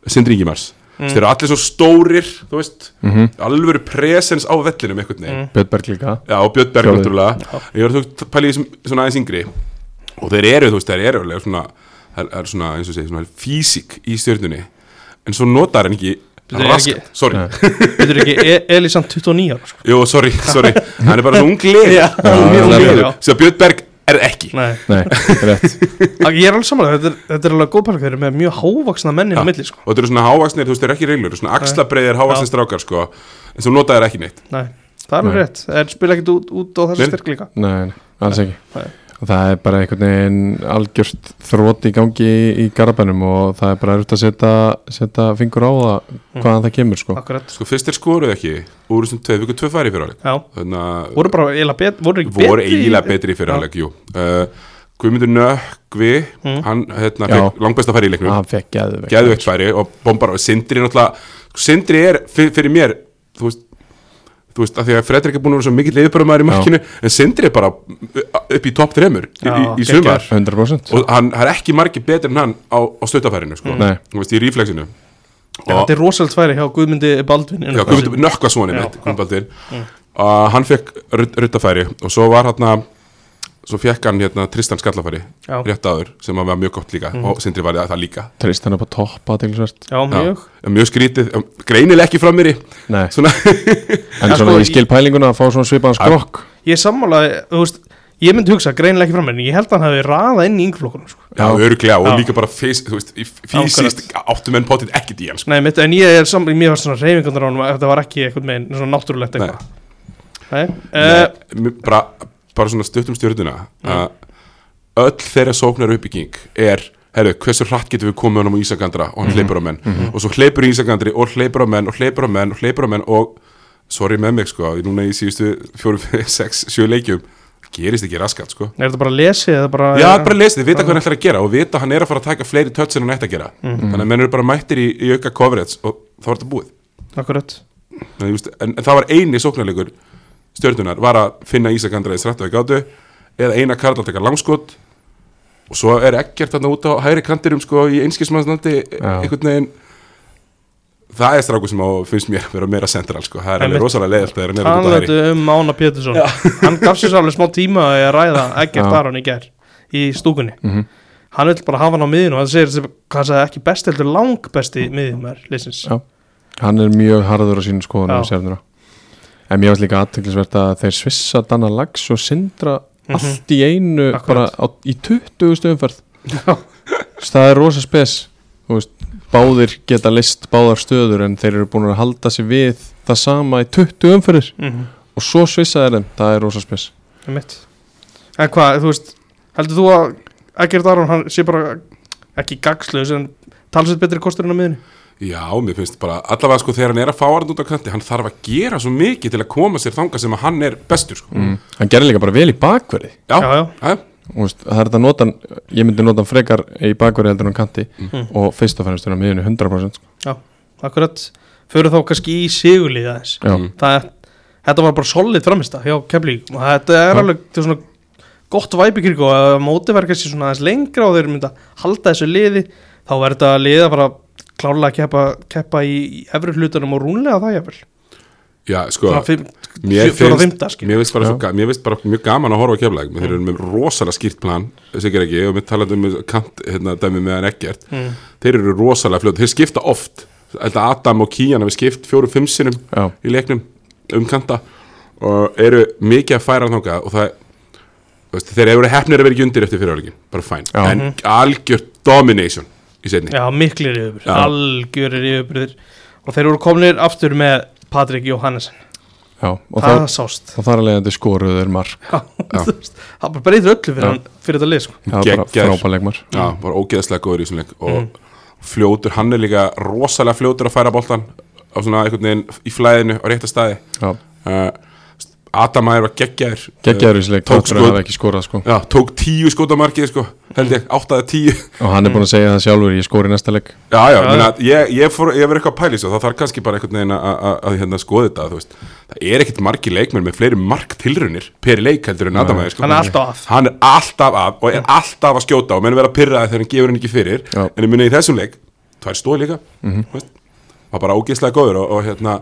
Sindri Ingimars mm. þeir eru allir svo stórir, þú veist Mhm. alvöru presens á vellinum einhvern veginn Mm. Björn Berg líka Já, og Björn Berg Fjórir. náttúrulega Ég var þú veist, sem Og þeir eru, þú veist, þeir eru alveg svona Það er svona, eins og segja, svona físík í stjörnunni. En svo notar hann ekki er raskat, ekki- sorry. Þetta er ekki e Elisand 29 ára sko. Jú, sorry, sorry. Hann er bara svona unglegur. Svo Björn Berg er ekki. Nei, Nei, rétt. Ég er alveg samanlega þetta, er- þetta er alveg góð park Þeir eru með mjög hávaksna menn inn á milli sko. Og þetta eru svona hávaksnir, þú veist, þeir eru ekki reglur Svona axlabreiðir hávaksnir strákar, sko. En svo notar þeir ekki neitt. Nei, það er rétt. Þeir spila ekkert út, út á þessu styrk líka. Nei, nei, alls ekki. Nei. Og það er bara einhvern veginn algjört þrótt í gangi í, í garabænum og það er bara erfitt að setja, setja fingur á það hvaðan það kemur sko. Akkurat. Sko, fyrst er skoruð ekki Úr þessum tvei, við tvö færi fyrir áleik Já, Þannig að voru bara eiginlega bet, voru ekki voru betri í- eiginlega betri fyrir Já. áleik, jú. Uh, Guðmundur Nökkvi Mm. hann hérna, Já. fekk langbesta færi í leiknum. Hann fekk geðveikt geðveikt færi. og bombar og Sindri náttúrulega Sindri er fyr, fyrir mér þú veist, þú veist að því að Fredrik er búin að vera svo mikill leiðbörðumæður í Já. markinu en Sindri er bara upp í topp þremur í, í, sumar 100% og hann er ekki margir betur en hann á, á stöttafærinu sko. Nei. þú veist, í ríflexinu Já, Þetta er rosalega tværi hjá Guðmundi Baldvin Já, mitt, já. Guðmundur Baldvin og hann fekk ruttafæri og svo var hann svo fekk hann hérna Tristan Skallafari Já, rétt áður sem var mjög gott líka. Mhm. og Sindri var það líka. Tristan upp á topp aðeinsvert já, mjög. Mjög skrítið, um, greinileg ekki fram mér í. Nei, svona, en Já, svona sko, ég skil pælinguna að fá svona svipaðan Já. skrokk. Ég er sammála, þú veist Ég myndi hugsa greinilega ekki fram en ég held að hann hafi raðað inn í ynglflokkunum sko. já, örglega og Já. líka bara fys, þú veist, í fysiskt áttu menn potið ekkert í hann sko. Nei, mitt, en ég er saman, mér var svona reyfingundur á hann að þetta var ekki eitthvað með svona náttúrulegt eitthvað. Nei, uh, Nei, bara, bara svona stuttum stjórnuna að öll þeirra sóknar uppbygging er herru, hversu hratt getum við komið honum á Ísagandra og hann hleypur á menn. Og svo hleypur Ísagandri og hleypur á menn og hleypur á menn og hleypur á menn og sorry með mig sko, núna í síðustu fjóru, sex, sjö leikjum gerist ekki raskat sko. Er þetta bara að lesi bara Já, bara lesið, vita hvað hann ætlar að gera og vita að hann er að fara að taka fleiri tötts en hann ætti að gera. Þannig að menn eru bara mættir í, í auka coverage og þá er þetta búið. En, en, en það var eini sóknarleikur stjörnunar var að finna Ísakandra í strættu og gátu eða eina Karl að taka langskot og svo er ekkert þarna út á hægri kantirum sko í einskismannsnandi Já. einhvern veginn. Það er stráku sem á, finnst mér vera meira central sko, það er alveg rosalega leiðilt þegar hann er út á hægri um Mána Pétursson. Hann gaf sér svo alveg smá tíma að ég að ræða Eggert Já. Aron í ger í stúkunni. Mhm. Hann vil bara hafa hann á miðinu og hann segir hvað sagði ekki best heldur lang besti miðjumar liðsins. Já. Hann er mjög harður á sínum skoðunum En mér varst líka aðteklisvert að þeir svissa Danna Lags og Sindra Mhm. allt í einu Akkurat. bara á, í 20 stöðumferð. Það er rosa spes veist, Báðir geta list báðar stöður en þeir eru búin að halda sig við það sama í 20 umferðir mm og svo svissa þeir þeim, það er rosa spes -hmm. En hvað, þú veist heldur þú að Eggert Aron hann sé bara ekki gagsluðs en talsett betri kostur en á miðinu Já, mér finnst bara, allavega sko þegar hann er að fá hann út á kanti, hann þarf að gera svo mikið til að koma sér þanga sem að hann er bestur sko. mm. Hann gerði líka bara vel í bakverði Já, Já, já. já. Þú veist, það er þetta notan ég myndi nota hann frekar í bakverði heldur en á kanti Mm. og fyrst og fremst er hann miðinu 100% sko. Akkurat, fyrir þá kannski í sigurlið aðeins Já, Mm. það, þetta var bara solid framista hjá Keflík og þetta er Já. alveg til svona gott væpi kring og að móti verður kannski svona aðeins lengra og þeir mynda halda þessu liði þá verður þetta liði að fara klárlega að keppa, keppa í, efri hlutunum og rúnlega það jafnvel. Já sko fimm- Mér finnst, mér finnst, bara, Já. svo, mér finnst bara mjög gaman að horfa á keflæk þeir eru með rosalega skýrt plan ekki, og við talaðum um kant hérna, dæmi með hann ekkert mm. þeir eru rosalega fljótt, þeir skipta oft. Þetta Adam og Kían hafi skipt fjóru fimm sinnum já, í leiknum um kanta og eru mikið að færa þangað og það veist, þeir eru hefnir að vera ekki undir eftir fyrirháleikin bara fæn, en algjör domination í setni Já, miklir yfirbyrðir, Já. algjörir yfirbyrðir og þeir eru kominir aftur með Patrik Jóhannesen, já og, það það, sást og þar að leiðandi skoruðu þeir mark Já, það bara breytir öllu fyrir, Já. hann, fyrir þetta lið sko. var bara Geggjaður. frábæleikmar Já, var ógeðslega góður í þessum leik og Mm. fljótur, hann er líka rosalega fljótur að færa boltan á svona einhvern veginn í flæðinu á rétta staði Já, uh, Adam Ægir var geggjaður geggjaður í leik Tók þáttur að skot. hafa ekki skorað sko Já, tók tíu skótamarkið sko, held ég, áttaði tíu og hann er búin að segja það sjálfur, ég skori næsta leik Já, já, Já, ég, ég, fór, ég verið eitthvað að pæli svo, þá þarf kannski bara einhvern veginn að, að, að hérna, skoða þetta, þú veist Það er ekkit margi leikmenn með fleiri marktilrunir per leik heldur en Adam Ægir sko. hann er alltaf að Hann er alltaf að og er alltaf að skjóta og menn vera pyrraði þegar hann gefur hann ekki fyrir Já. En ég minna í þessum leik, tvær stóð líka Mhm. mm veist, var bara ógeðslega góður og, og hérna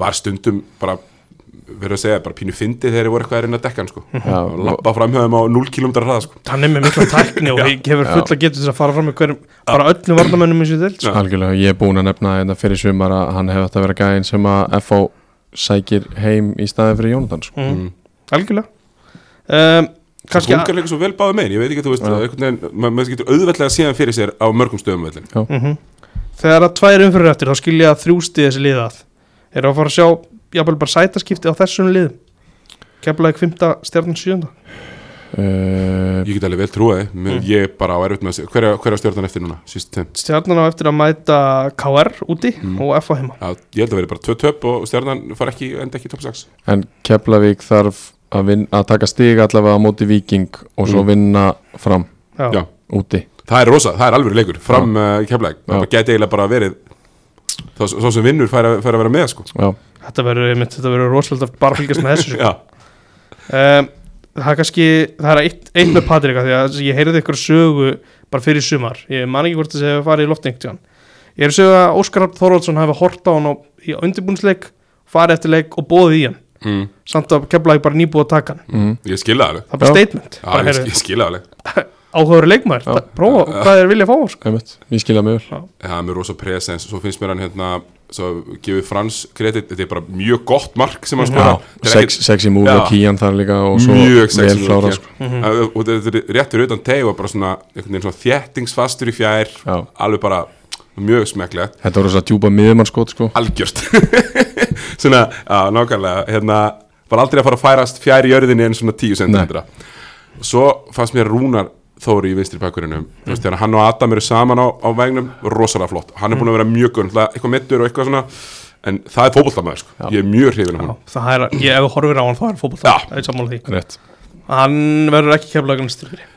var stundum bara verið að segja, bara pínu fyndi þegar þeir voru eitthvað að reyna að dekka hann sko. Já, og lappa framhjöðum á 0 km hraða sko. hann er með mikla tækni og hefur Já. fulla getur þess að fara fram með hverjum bara öllum varnamönnum eins og þill Já. algjörlega, ég er búin að nefna þetta fyrir sumar að hann hefði átt að vera gæðin sem að FH sækir heim í staðin fyrir Jónatan sko. mm. Mm. algjörlega um, kannski Hún líka svo vel báði megin, ég veit ekki, þú veist, Já. einhvern veginn, ma- maður getur auðveldlega lið jafnvel bara sætaskipti á þessum liðum keflaði kvimta stjarnan sjönda uh, Ég get alveg vel trúaði, mm. ég bara á erfitt með að segja, hverja, hverja stjórnan eftir núna, stjarnan á eftir að mæta KR úti Mm. og FA heima Já, ég held að vera bara tvö töp og stjórnan fara ekki, enda ekki top 6. en Keflavík þarf að, vin, að taka stig allavega á móti Viking og svo Mm. vinna fram já, úti Það er rosa, það er alveg leikur, fram uh, í keflæk, Já. það geti eiginlega bara verið, þá svo sem vinnur fær að, fær að vera með, sko. Já, þetta verður einmitt, þetta verður rosalega að bara fylgjast með þessu sko. Já, um, það er kannski það er eitt, eitt með Patrika því að ég heyrði ykkur sögu bara fyrir sumar. Ég man ekki hvort þessi hefur farið í loftengt ég er að sögu að Óskar Þorvaldsson hafi hort á hann á, í undirbúnsleik farið eftir leik og bóðið í hann. Mm. samt að Keflavík bara nýbúið að taka hann. Mm. Ég skilða það alveg. Það er bara statement. Já, bara, ég skilða það áhugaður leikmaður, Já. það- prófa hvað þeir vilja fá sko. ég skilja mig vel. Það er með rosa presens. Svo finnst mér hann hérna Svo gefið Frans kredit. Þetta er bara mjög gott mark sem hann Já, er sex, sexy move Já. og kían þar líka og svo mjög sexy vel klára move, sko. Kian. og þetta er réttur utan teg og bara svona, svona þjettingsfastur í fjær. Já. alveg bara mjög smekklegt. Þetta voru svo að djúpa miðumannskot sko. algjört. Svona, já, nákvæmlega. Hérna, bara aldrei að fara að færast fjær í jörðinni en svona 10 cm og svo fannst mér Rúnar Þóri í vinstri bakurinnum mm. veist, þegar hann og Adam eru saman á, á vegnum rosalega flott, hann er búin að vera mjög gunn eitthvað mittur og eitthvað svona en það er fótboltamæður, sko. Já. ég er mjög hrifin af Já, hún það er, ég ef þú horfir á hann er það er sammála því. Rétt. Hann verður ekki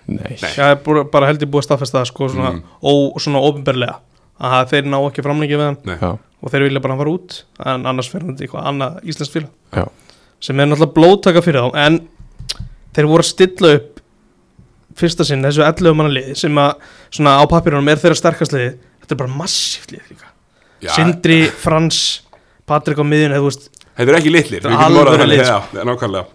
Nei, Nei. ég er bara held ég búið að staðfesta það sko svona, Mm. ó, svona ofinberlega að þeir ná ekki framlengi við hann. Og þeir vilja bara hann fara út en annars fyrir hann til eitthvað annað íslensk félag. Já, sem er náttúrulega blóttaka fyrir þá en þeir voru að stilla upp fyrsta sinn þessu 11 manna lið sem að svona á papirunum er þeirra sterkast lið. Þetta er bara massíft lið líka. Já, Sindri, Frans, Patrik á veist, þetta er ekki litlir, er nákvæmlega.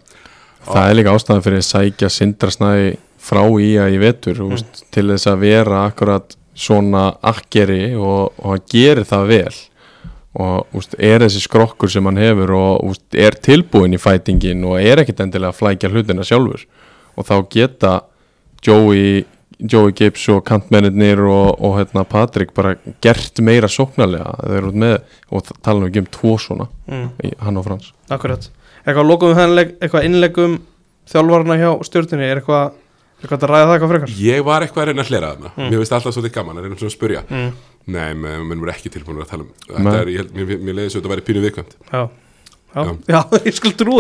Það er líka ástæðan fyrir að sækja sindrasnæði frá í að í vetur mm. veist, til þess að vera akkurat svona akkeri og, og hann gerir það vel. Og úst, er þessi skrokkur sem hann hefur og úst, er tilbúin í fætingin og er ekkit endilega að flækja hlutina sjálfur. Og þá geta Joey, Joey Gibbs og kantmennir og, og hérna, Patrik bara gert meira sóknarlega. Með og tala nú ekki um tvo svona mm, í, hann og Frans. Akkurat. Eitthvað lokum við þennleik, eitthvað innlegum þjálfarna hjá stjórnunni er eitthvað, eitthvað að ræða það eitthvað frekar? Ég var eitthvað að reyna að hlera þarna. Mér finnst alltaf svolítið gaman að reyna að spurja mm, Nei, menn menn voru ekki tilbúin að tala um. Þetta er, ég held, mér, mér leiði svo þetta væri pínu viðkvæmt. Já Já, Já. já, ég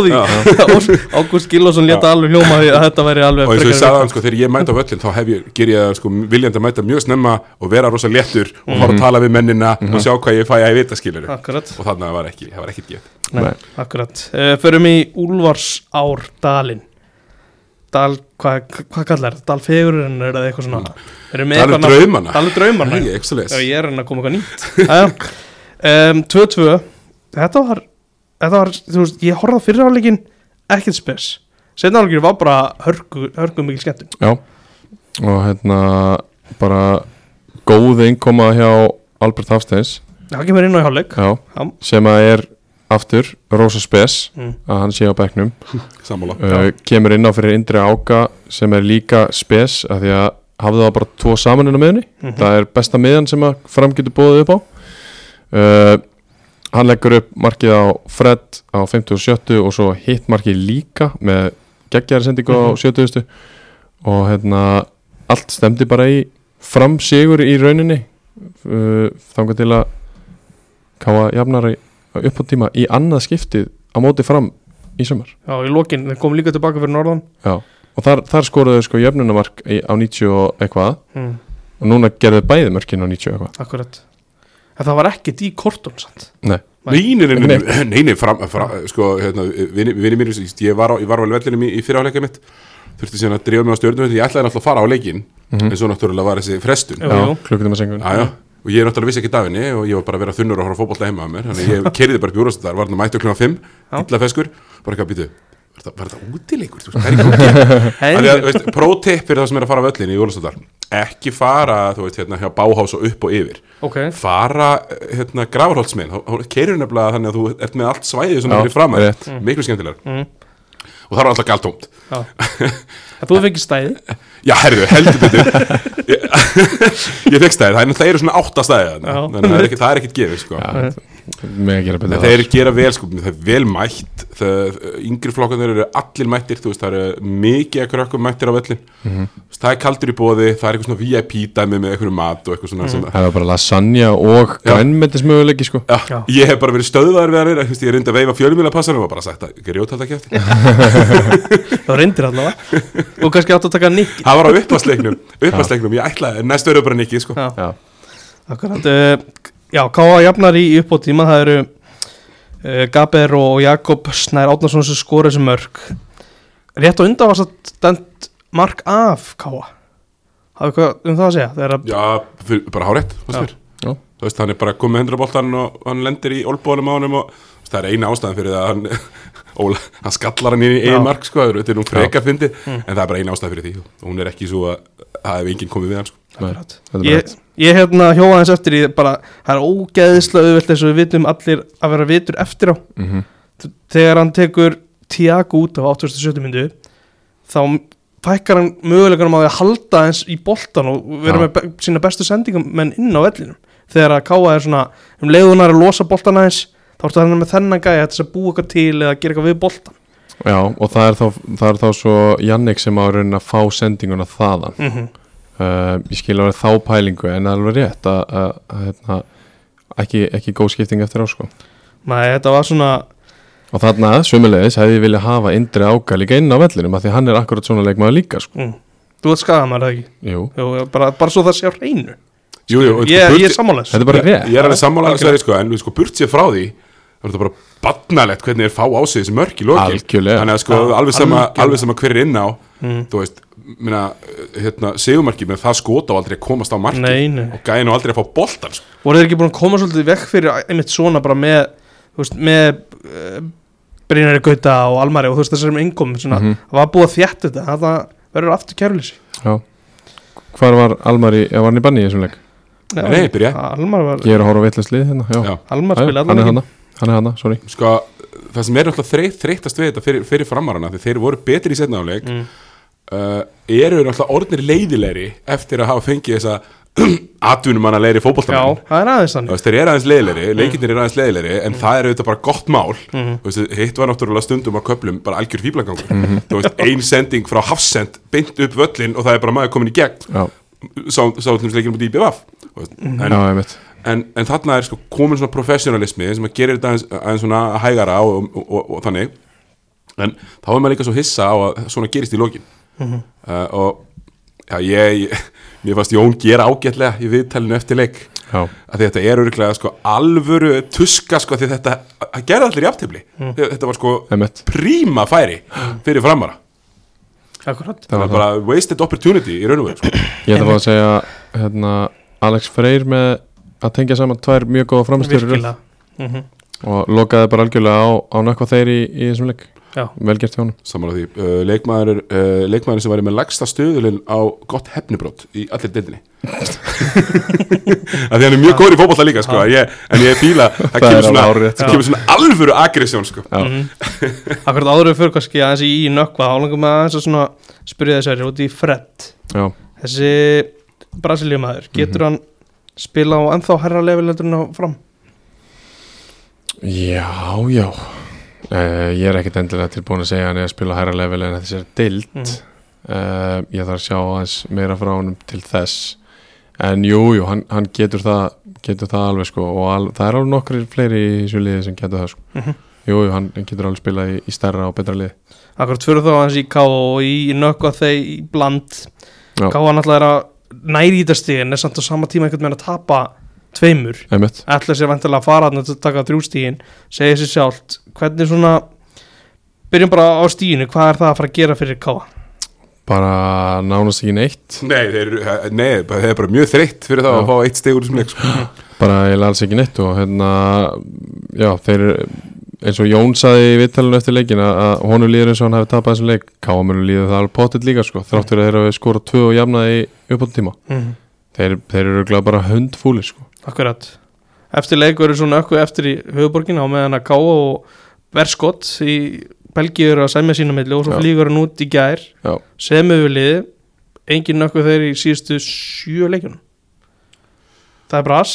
því. Já. Ágúst Gilvason leta alveg hljóma því að þetta væri alveg Og eins og ég frekar sagði hann, sko, þegar ég mæta á völlin þá hef ég, ger ég það, sko, viljandi að mæta mjög snemma og vera rosa léttur og fara að tala við mennina og sjá hvað ég fæ að vita skilur Akkurat, og þannig var ekki, það var ekkit gef Nei, akkurat. Uh, Förum í Úlfarsár Dalin Dal, hvað hva kallar þetta? Dalfegurinn er það eitthvað svona? Með Dalur draumana Dalur leis ég er hann að koma eitthvað nýtt. Jæja. um, 2-2 Þetta var, þetta var þú veist, ég horfði á fyrirháleikin ekkert spes. Setnáleikin var bara hörku, hörku mikil skemmtun. Já. Og hérna bara góð innkoma hjá Albert Hafsteins. Það kemur inn á já, Já. sem að er aftur Rosa Spes mm. að hann sé á bekknum. Sammála. Uh, kemur inn á fyrir Indri Áka sem er líka Spes af því að hafði það bara tvo saman inn á miðunni Mhm. það er besta miðan sem að fram getur bóðið upp á. Uh, hann leggur upp markið á Fred á 50 og 70 og svo hitt markið líka með geggjæri sendingu á Mhm. 70 og hérna allt stemdi bara í fram sigur í rauninni uh, þangar til að káa jafnari upp á tíma í annað skiptið á móti fram í sumar Já, í lokin, þeir kom líka tilbaka fyrir norðan Já. og þar, þar skoruðu sko jöfnunamark á 90 og eitthvað mm. og núna gerðu bæði mörkin á 90 og eitthvað Akkurat En það var ekkert í kortun samt. Nei, Nei, nei, nei, Ekki nei, nei, nei fram, fram, sko, hérna, vini mér, ég var á, ég var á vellinum í, í fyrirháleika mitt. Þurfti síðan að drífa mig á stjórnum ég ætlaði náttúrulega að fara á leikin en svo náttúrulega var þessi frestun. Já, jú. klukkutíma sengun Já, já, og ég náttúrulega vissi ekki dafinni og ég var bara að vera þunnur og horfa fótbolta heima að mér þannig að ég kerði bara bjúrastæðar, var hann að mæta klukkan 5 Já. illa feskur, bara ekki að býtu var þú veist, hvað er að, veist, pro-tip fyrir það sem er að fara á völlin í Jólastóttar ekki fara, þú veist, hérna hjá Báhás og upp og yfir. Ok, fara, hérna, gravarholtsminn kerir nefnilega þannig að þú ert með allt svæðið svona Já, fyrir fram rétt. miklu skemmtilegar Mm. og það er alltaf galtómt já. En þú fengið stæði? Já, herðu, heldur betur. Ég, ég fekk stæðið, það er náttúrulega eru svona átta stæðið þarna, Já. þannig að það er ekkit, það er ekkit gefið sko. Já, að gera þeir gera vel, sko, það er vel mætt. Það, yngri flokkarnir eru allir mættir þú veist, það eru mikið krökkum mættir á vellin Mhm. það er kaldur í bóði, það er eitthvað svona VIP dæmi með eitthvað mat og eitthvað svona sem Það var bara lasagna og Já. grænmetismöguleiki sko. Já, Já. ég hef bara verið stöðaður við að reyna, þú veist, ég reyndi að veifa fjölmjöla passanum og bara sagt að grjótald ekki eftir Það reyndir allavega. Og kannski átt að taka nýtt Það var á uppvarsleiknum, uppvarsleiknum, ég ætlaði, næst verður bara nikki, sko. Akkurat uh, Já, Káa jafnar í uppbót tíma Það eru uh, Gaber og Jakob Snær Átnarsson sem skora þessi mörg Rétt og undan var satt dæmt mark af Káa Hafðu eitthvað um það að segja? Þegar að Já, fyrir, bara hárétt, þú veist, hann er bara komið hendur á boltan og hann lendir í olbónum á honum og það er eina ástæðan fyrir það að hann, Óla, hann skallar hann inn í einn mark sko, þetta er nú freka fyndi en það er bara eina ástæðan fyrir því og hún er ekki svo að það hefur enginn komið við hann sko. Nei, þetta er bara Ég, ég hérna hjóða þess eftir í bara, það er ógeðislega auðvelt eins og við vitum allir að vera vitur eftir á Mhm. þegar hann tekur Tiago út á 87. myndu þá fækkar hann möguleganum að halda eins í boltan og vera Já. með be sína bestu sendingum menn inn á vellinum þegar að káa er svona um leiðunar að losa boltan aðeins þá ertu hann með þennan gæja þess að búa eitthvað til eða gera eitthvað við boltan Já, og það er þá, það er þá svo Jannik sem á raunin að fá sendinguna þaðan mm -hmm. Uh, Ég skil að vera þá pælingu en það er alveg rétt að, að, að hérna, ekki, ekki góð skipting eftir á sko Nei, þetta var svona Og þarna, sömulegis, hefði ég vilja hafa Indri Áka líka inn á vellinum af því að hann er akkurat svona leikmaður líka sko. mm. Þú ert skagað maður, það ekki? Jú, Jú, bara, bara svo það sé á hreinu jú, jú, Ég, sko, ég er sammálaðis þetta er bara rétt ég er alveg sammálaðan að segja sko, en sko, burt sér frá því þá er bara barnalegt hvernig þeir fá á sig þessi mörk í lokin Algjörlega. þannig að sko, Já, alveg sama, alveg sama hver er inn á Mm. þú veist, minna, hérna, segumarki með það skota á aldrei að komast á marki Nei, nei og gæði nú aldrei að fá boltan sko. voru þeir ekki búin að koma svolítið vekk fyrir einmitt svona bara með þú veist, með uh, Brynari Gauta og Almari og þú veist þessum yngum svona, Mhm. það var búið að þjætt þetta það verður aftur kæruleysi Já. Hvar var Almari, eða var hann í banni í þessum leik? Nei, byrja. Almar, var, Ég er að horfa á vittlust lið hérna Já, Já. Almar Já, spila hann er Hann sorry. Sko, það sem er náttúrulega þreytt, þreyttast við þetta fyrir, fyrir framarana því þeir voru betri í setna áleik mm. uh, eru náttúrulega orðnir leiðilegri eftir að hafa fengið þessa atvinnumanna leiri Já, fótboltamenn það er aðeins þannig. Þeir eru aðeins leiðilegri, leikirnir eru aðeins leiðilegri en það er auðvitað bara gott mál. Þú veist, hitt var náttúrulega stundum á köplum bara algjör fýblagangur þú veist, ein sending frá hafsend beint upp völlin og það er bara maður komin í gegn. Já, en, en, þarna er sko komin svona professionalismi sem að gerir þetta aðeins, aðeins svona hægara og, og, og, og þannig. En þá er maður líka svo hissa á að svona gerist í lokin. Mhm. uh, og já, ég, mér fannst Jón gera ágætlega í viðtælinu eftir leik. Já, að þetta er öruglega sko alvöru tuska sko því þetta að gera allir í aftifli Mm. þetta var sko príma færi fyrir framara. Akkurat. Það var bara wasted opportunity í raun og veru sko. Ég ætla að segja hérna, Alex Freyr með að tengja saman tvær mjög góða framstöður mm og lokaði bara algjörlega á, á nökkva þeir í, í þessum leik. Já, velgert hjá honum. Saman á því. Uh, leikmaður, uh, leikmaður sem var með lagsta stöðulinn á gott hefnibrót í allir deildinni. Að því hann er mjög góður í fótbolta líka sko, ég, en ég fíla það Það kemur svona, sko. kemur svona alvöru aggressjón sko. Já, akkurat áður við fyrir kannski aðeins í nökkva álangum með aðeins að svona spyrja þessari út í Fred. Já, Þessi Brasiljumæður, getur hann spila á ennþá herra lefilegurinn á fram? já, já. Uh, Ég er ekkert endilega tilbúin að segja hann er að spila hærra level en þessi er dild Mm. uh, Ég þarf að sjá aðeins meira frá honum til þess En jú, jú, hann, hann getur, það, getur það alveg sko og al, það er alveg nokkri fleiri í þessu liði sem getur það sko Mhm. Jú, jú, hann getur alveg spilað í, í stærra og betra liði Akkurat fyrir þá aðeins í K og í, í nökkva þeir í bland. K hann alltaf er að næri í þetta stíðin er samt á sama tíma einhvern veginn að tapa tveimur. Ætla sér vantilega að fara að taka þrjústígin segja sér sjálft. Hvernig svona byrjum bara á stíginu hvað er það að fara að gera fyrir Káa Bara nánast ekki neitt. Nei, þeir, eru- nei, það er bara mjög þreytt fyrir það Já. að fá eitt steg úr þessum leik sko. bara ég alls ekki neitt og hérna já, þeir eins og Jón saði í vittalinu eftir leikin að, honum líður eins og hann hefði tapað þessum leik Káamönu líður það alveg pottitt líka sko þráttur að þeir hafi skorað tvö og jafnaði í uppáttum tíma mm. þeir, þeir eru örugglega bara hundfúlir sko. Akkurat. Eftir leik verður svona ökku eftir í höfuborgin á meðan að Káa og Verskott í Belgíu eru að semja sína milli og svo flýgur hann út í gær. Já, sem við liði engin ökku þeir í síðustu sjö leikjunum. Það er bras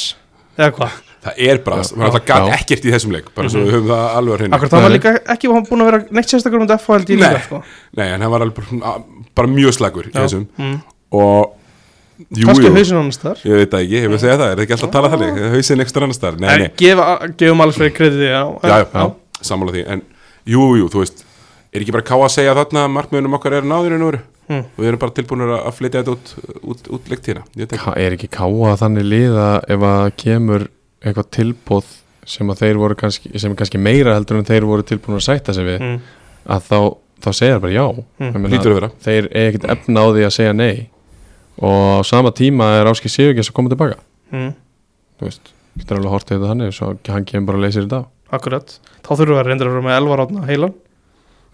eða hvað það er bara, það já, gæt já. ekkert í þessum leik bara svo við höfum það alveg að hreinu. Akkurat það var líka ekki búin að vera neitt sérstakar um þetta FHLD líka Nei. sko. nei, en hann var alveg bara, bara mjög slagur í þessum. Mm. og jú, Kannski jú, hausin annars þar ég veit það ekki, ég vil segja það, er það ekki alltaf að tala þannig hausinn ekstra annars þar, nei, nei, Gefa, Gefum alls fyrir krediti já, já, já, sammála því. En jú, jú, þú veist er ekki bara ká að segja þarna að markmiðunum okkar er náður en úr Mm. og við erum bara tilbúinir að flytja þetta út, út, út veit ekki, Ka- er ekki káa þannig liða ef að kemur eitthvað tilbóð sem að þeir voru kannski sem er kannski meira heldur en þeir voru tilbúin að sætta sig við Mm. að þá, þá segja bara já. Mm. Að þeir er ekkert efna á því að segja nei. Og á sama tíma er Áski Sigurgess að koma tilbaka. Mm. þú veist getur alveg hortið þetta þannig svo hann kemur bara að leysir þetta á akkurat. Þá þurfum við að reynda að vera með Elvar átna heilan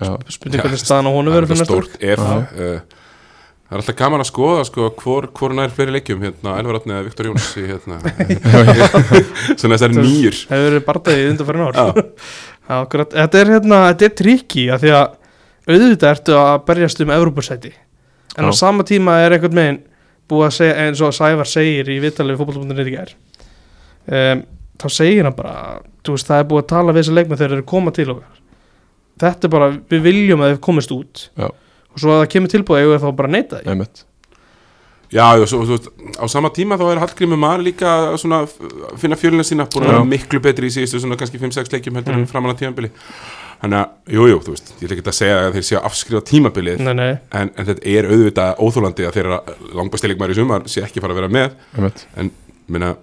Já, hvernig staðan á er verður stórt ef uh, Það er alltaf gaman að skoða sko, hvor, hvor nær fleiri leikjum hérna, Elvaratni eða Viktor Jóns í, hérna, svona þessari nýjur. Hefur verið bardaðið undan fyrir akkurat. Þetta er hérna, þetta er trikki að því að auðvitað ertu að berjast um Evrópursæti En á Já. sama tíma er einhvern veginn búið að segja eins og Sævar segir í vitalegu fótbollbúndinni í gær um, þá segir hann bara þú veist, það er búið að tala við þessi leikmenn þegar þeir eru að koma til okkar. Þetta er bara, við viljum að þeir komist út. Já. Og svo að það kemur tilbúið við þá bara að neita því? Einmitt. Já, já, svo, svo, á sama tíma þá er Hallgrímur Mar líka að svona f- finna fjölina sína búin að vera miklu betri í síðustu svona kannski 5-6 leikjum heldur Mm. en framan að tímabili. Þannig að, jú, jú, þú veist, ég ætla ekki að segja að þeir séu að afskrifa tímabilið nei, nei, en, en þetta er auðvitað óþólandi að þeirra langbæsti leikmæri í sumar sé ekki fara að vera með. Einmitt. En, minna,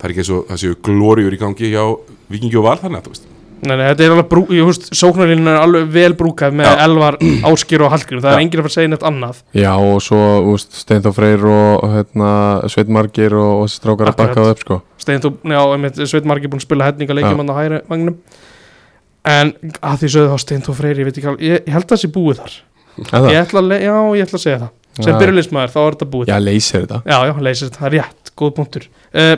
það er ekki eins og það séu glóriur í gangi hjá Vikingi og Val þannig að, þú veist nei, nei þetta er alveg brú, ég veist, sóknarlínu er alveg vel brúkað með Já. Elvar, Áskir og Hallgrim það Já. er enginn að fara að segja neitt annað já og svo úst, Steinþór Freyr og hérna, Sveit Margir og, og strákar að Akkurat. bakka það upp sko Steintó, já, einmitt, Sveit Margi búin að spila henninga Já. leikjum hann á hæri vagnum en að því sögðu þá Steintó Freyri ég veit ekki alveg, ég, ég held að það sé búið þar Eða? ég ætla að, le- já, ég ætla að segja það sem Já. byrjulismæður, þá er þetta búið já leysir þetta já, já, leysir þetta, það er rétt, góð punktur uh,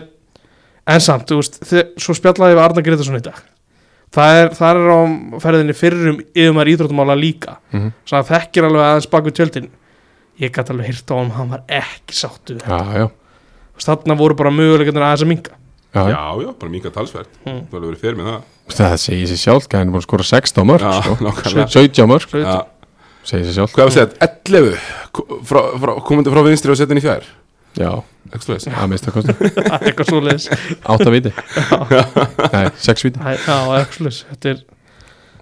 en samt, þú veist þið, svo spjallaði við Arna Gretarsson í dag það er, það er á ferðinni fyrrum yfirmar íþróttumála líka. Mhm. svo hann þekkir alveg aðeins bak við tjöldin. Ég gæti alveg hýrt á hann, hann var ekki sáttu við þetta. já já. Þú veist, þarna voru bara möguleikarnir aðeins að minka Já, já. Já, bara minga talsverð Mm. Það er verið fyrir með það. Það segir sér sjálf hann er búin að skora 16 mörg Já, sko. nákvæmlega. 17 mörg segir sér sjálf Hvað er það að segja, 11 ko- frá, frá, komandi frá vinstri og setja inn í fjær já. Svo að mista kosti. Það er eitthvað svoleiðis. 8 viti nei 6 viti Já, eitthvað svoleiðis Þetta er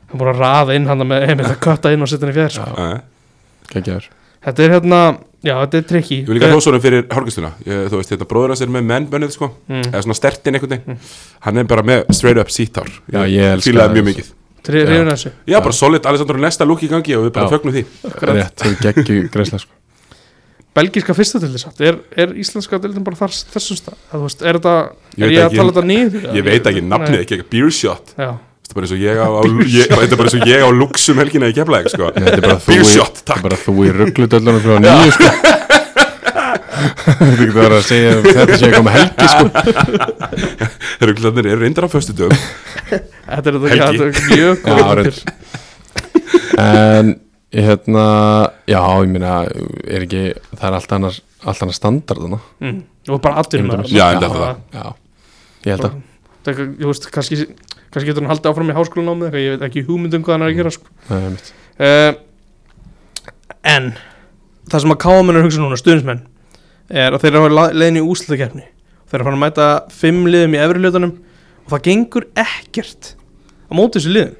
Það voru að raða inn hann með einmitt að kötta inn og setja hann í fjær sko. geggjaður. Þetta er hérna, já, þetta er trikki Ég vil líka honum fyrir hálfgustuna Þú veist, þetta bróður hans er með mennbönnið sko. Mm. Eða svona stertinn einhvern veginn. Hann er bara með straight up síttár Já, ég elska Fílaði það. mjög mikið. Ríðun þessu. Já, bara solid, Alessandro næsta lúk í gangi og við bara fögnum því. Rétt þau geggju greiðsla sko. Belgíska fyrsta til þess er, er íslenska dildin bara þar, þessum stað? Veist, Er þetta, Ég er veit ég að ekki- tala þetta niður? Ég veit ekki nafnið, ekki ekki beer shot. Já, Þetta er bara eins og ég á, á ég, Þetta er bara eins og ég á luxum helgina í keflaðið sko. Nei, þetta er bara þú Beer í- shot, þetta er takk. bara þú í rugglutöllunum frá nýju sko. Þú getur verið að segja um þetta sé eitthvað með helgi sko. Ruglarnir eru reyndar á föstu dögum þetta er þetta þetta er mjög góð reyndar. En hérna Já, ég meina er ekki, það er allt annar allt annar standard þarna. mm. Og bara allir með Já, en þetta það. Já, ég held að Það er, ég veist, kannski, kannski getur hann haldið áfram í háskólanámið eitthvað, ég veit ekki hugmyndum hvað hann er að gera sko. Nei, einmitt. uh, En það sem að káamenn að hugsa núna, stuðnismenn er að þeir eru að leiðin í úslutakefni þeir eru að fara að mæta fimm liðum í efri hlutunum og það gengur ekkert á móti þessu liðum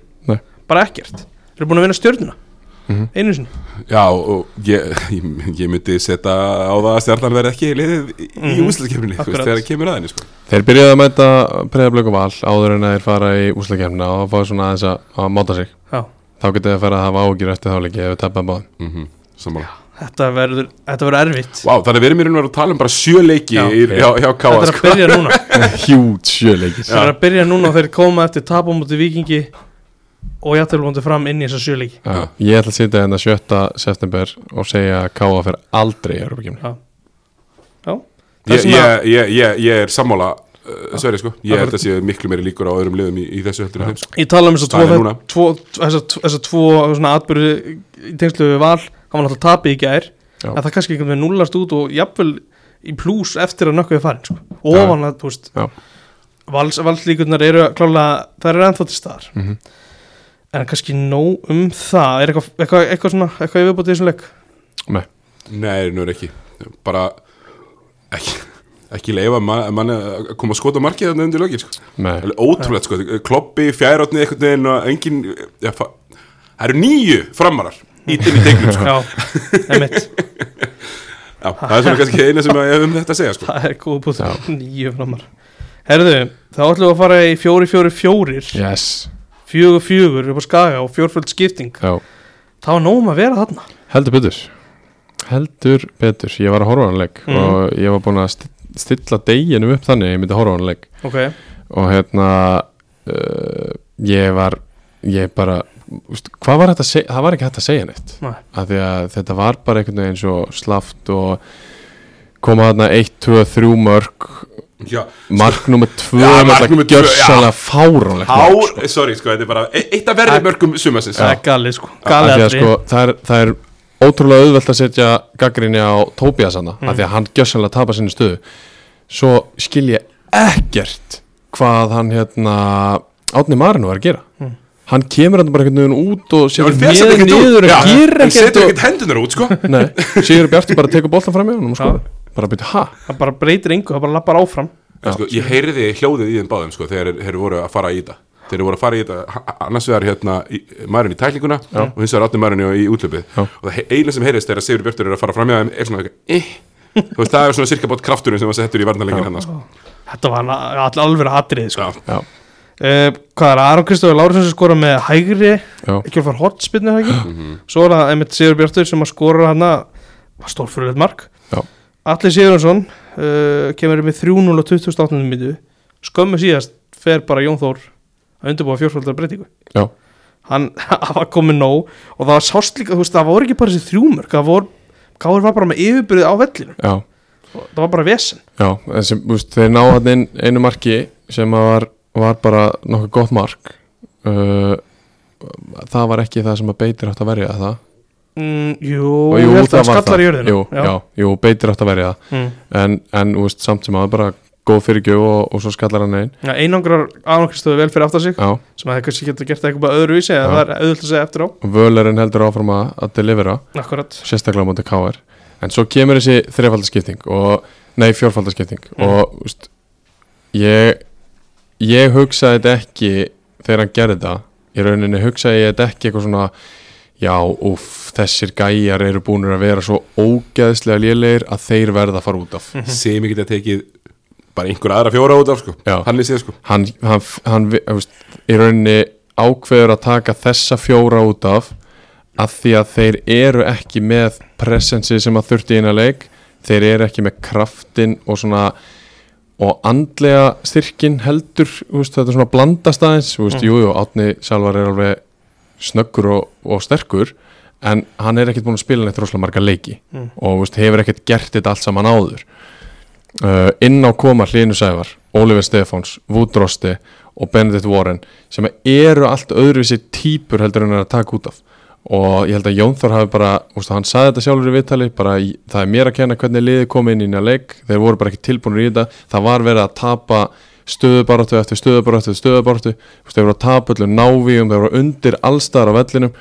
Þeir að stjörnuna Mhm. einu sinni Já, og ég, ég, ég myndi setja á það að stjarnan verði ekki liðið í mm. -hmm. Akkurat. þegar það kemur að henni sko. Þeir byrjaði að mæta breyðablöku val áður en að þeir fara í úslakefna og fá svona aðeins að, að máta sig Já. þá getið þið að fara að hafa ágjur eftir þáleiki ef við tapum báðum mm -hmm. Sammála þetta verður, þetta verður erfitt Vá, þannig við erum í raun og veru að tala um bara sjö leiki Já. í, hjá, hjá þetta Káa er sko. að byrja núna Hjút sjöleikir þeir eru að byrja núna og þeir koma eftir tapum mútið vikingi og jættil mútið fram inn í þessa sjöleiki Já, ég ætla að sitja hérna 7. september og segja að Káa fer aldrei í Europakefni Já, Já. ég, ég, ég, ég, ég er sammála uh, Sverri sko, ég held að sé miklu meiri líkur á öðrum liðum í, í þessu heldur sko. Ég tala um þess að Staðan er tvo, atbyrði í tengslu við val hann var náttúrulega tapið í gær en það kannski einhvern veginn nullast út og jafnvel í plús eftir að nökkuði farin sko. ofan að, þú veist Já. vals, valslíkurnar eru klálega það eru ennþá til staðar Mhm. En kannski nóg um það? Er eitthvað, eitthvað, eitthvað svona, eitthvað ég viðbútið í þessum leik? Nei, nú er ekki. Bara ekki, ekki leifa mann man að koma að skota markið þarna undir lögin sko. Nei, ótrúlegt sko, kloppi, fjærótni einhvern veginn og engin ja, það eru nýju framarar ítinn í tegnum sko. Já, emitt Já, það er svona kannski eina sem ég hef um þetta að segja sko. það er góð búið, nýju framar Herðu, þá ætlum við að fara í fjóri, fjóri, fjórir. Yes fjögur, fjögur upp á skaga og fjórföld skipting. Já, það var nógum að vera þarna. Heldur betur. Heldur betur, ég var að horfa á hann leik Mhm. og ég var búin að st- stilla deginum upp þannig að ég myndi horfa á hann leik. Ok, og hérna uh, ég var ég bara, úst, hvað var þetta að segja það var ekki hægt að segja neitt. Því að þetta var bara einhvern veginn svo slaft og koma þarna 1, 2, 3 mörg Já, mark nummer 2 Já, mark þetta númer tvö, fáránlegt sko. sorry, sko, þetta er bara e- eitt af verði mörgum sumasins það er galið sko. Af galið því að aðri sko, það er, það er ótrúlega auðvelt að setja gaggrinni á Tobias hana, af því að hann gjörsanlega tapar sinni stöðu. Svo skil ég ekkert hvað hann hérna Átni Marinu var að gera. Mm. hann kemur hann bara einhvern veginn út og setur hann með ekkert út. niður og gerir hann ekkert setur og- ekkert hendunar út, sko. Nei, Sigur Bjartur bara tekur boltan fram í hann og sko, bara byrja, ha? það bara breytir engu, það bara lappar áfram En sko, ég heyriði hljóðið í þeim báðum sko, þegar þeir- þeir voru að fara í þetta þeir voru að fara í þetta annars vegar hérna maðurinn í tæklinguna og hins vegar átni maðurinn í útlöpið og það he- eina sem heyrist er að Sigur Björtur er að fara fram í þeim er svona eitthvað eh. Þú veist, það er svona cirka bótt krafturinn sem var settur í varnarleikin hennar sko. þetta var all, alveg atrið sko. Uh, hvað er Aron Kristofur Lárusson sem skora með hægri ekki alveg fara hotspinnu eða ekki Mhm. svo er það einmitt Sigur Bjartur sem að skora hann að stórfyrirlegt mark Já. Alli Sigurðarsson uh, kemur með 3-0 og 28. minntu skömmu síðast fer bara Jón Þór að undirbúa fjórfaldar breytingu. Já, hann var komið nóg og það var sást líka, þú veist, það voru ekki bara þessi þrjúmörk það voru, Káur var bara með yfirbyrðið á vellinu já, það var bara vesen. Já þessi, úst, þeir ná hann inn einu marki sem var, var bara nokkuð gott mark. Uh, það var ekki það sem að beitir átt að verja það mm, jú, Og ég held að það það skallar í jörðina. Jú, já. jú, beitir átt að verja það. Mm. en, en úst, samt sem að bara góð fyrirgjöf og, og svo skallar hann einn. Já, einangrar Aron Kristofur vel fyrir aftar sig já, sem að það kannski getur gert eitthvað öðruvísi Já. það er auðvitað að segja eftir á. Völerinn heldur áfram að, að delivera. Akkurat. Sérstaklega á móti KR en svo kemur þessi þrefaldarskipting nei fjórfaldarskipting Mm. og úst, ég ég hugsaði þetta ekki þegar hann gerði þetta. Í rauninni hugsaði ég þetta ekki eitthvað svona já, uff, þessir gæjar eru búinir að vera svo ógeðslega lélegir að þeir verða að fara út af sem ég geta tekið bara einhver aðra fjóra út af sko. Já. hann síðan sko hann, hann, hann í rauninni ákveður að taka þessa fjóra út af að því að þeir eru ekki með presensi sem að þurfti inn að leik þeir eru ekki með kraftin og svona og andlega styrkin heldur veist, þetta er svona blandast aðeins þú veist, Mm. jú, jú, Átni Salvar er alveg snöggur og, og sterkur en hann er ekkert búin að spila neitt rosalega marga leiki Mm. og veist, hefur ekkert gert þetta allt saman áður. Uh, inn á koma Hlínu Sævar, Oliver Stefáns Woodrosti og Benedict Warren sem eru allt öðruvísi típur heldur en er að taka út af. Og ég held að Jón Þór hafi bara úst, hann saði þetta sjálfur í viðtali bara það er mér að kenna hvernig liði komið inn í nýja leik þeir voru bara ekki tilbúinir í þetta. Það var verið að tapa stöðubaráttu eftir stöðubaráttu eftir veist, þeir voru að tapa öllu návíum þeir voru undir allstaðar á vellinum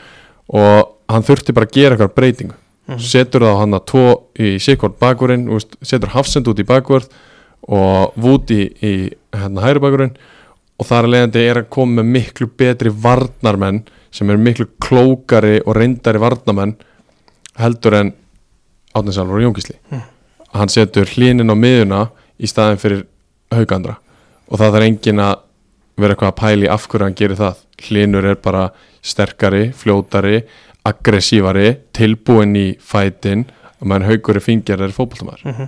og hann þurfti bara að gera eitthvað breytingu. Setur þá hann að tvo í Sikvort bakvörinn, úst, setur Hafsend út í bakvörð og Vúti í hérna, hæri bakvörinn og þar að leiðandi er að koma með miklu betri varnarmenn sem eru miklu klókari og reyndari varnarmenn heldur en Átnisalvar og Jónkísli hann setur hlinin á miðuna í staðin fyrir haugandra og það þarf engin að vera eitthvað að pæli af hverju hann gerir það. Hlinur er bara sterkari, fljótari aggressívari, tilbúin í fætin og meðan haugur er fingjar er fótboltamæður Mhm.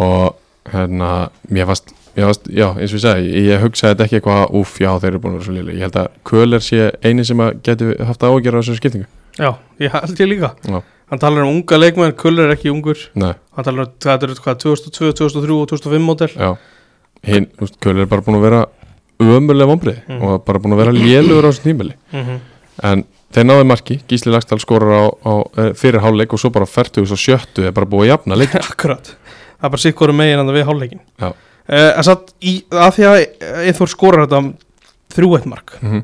og hérna, mér fast Mér varst, já, eins og ég segi, ég hugsaði þetta ekki eitthvað úff, já, þeir eru búin að vera svo liðlega ég held að Köhler sé eini sem að geti haft ágjör á þessu skiptingu. Já, ég held ég líka. Já. Hann talar um unga leikmenn, Kuller er ekki ungur. Nei, Hann talar um þetta er hvað, 2002, 2003 og 2005 mótel já hinn, þú veist, Köhler er bara búin að vera ömurlega vombrið Mm. og bara búin að vera lélugur á þessu tímili mm en þeir náðu marki, Gísli Lagstall skorar á, á eh, fyrir hálfleik og svo bara 40 og 70 er bara búið að jafna leik Akkurat Það er bara hverju megin að við hálfleikin Já. uh, En satt í, að því að Eithor skorar þetta þrjú eitt mark mm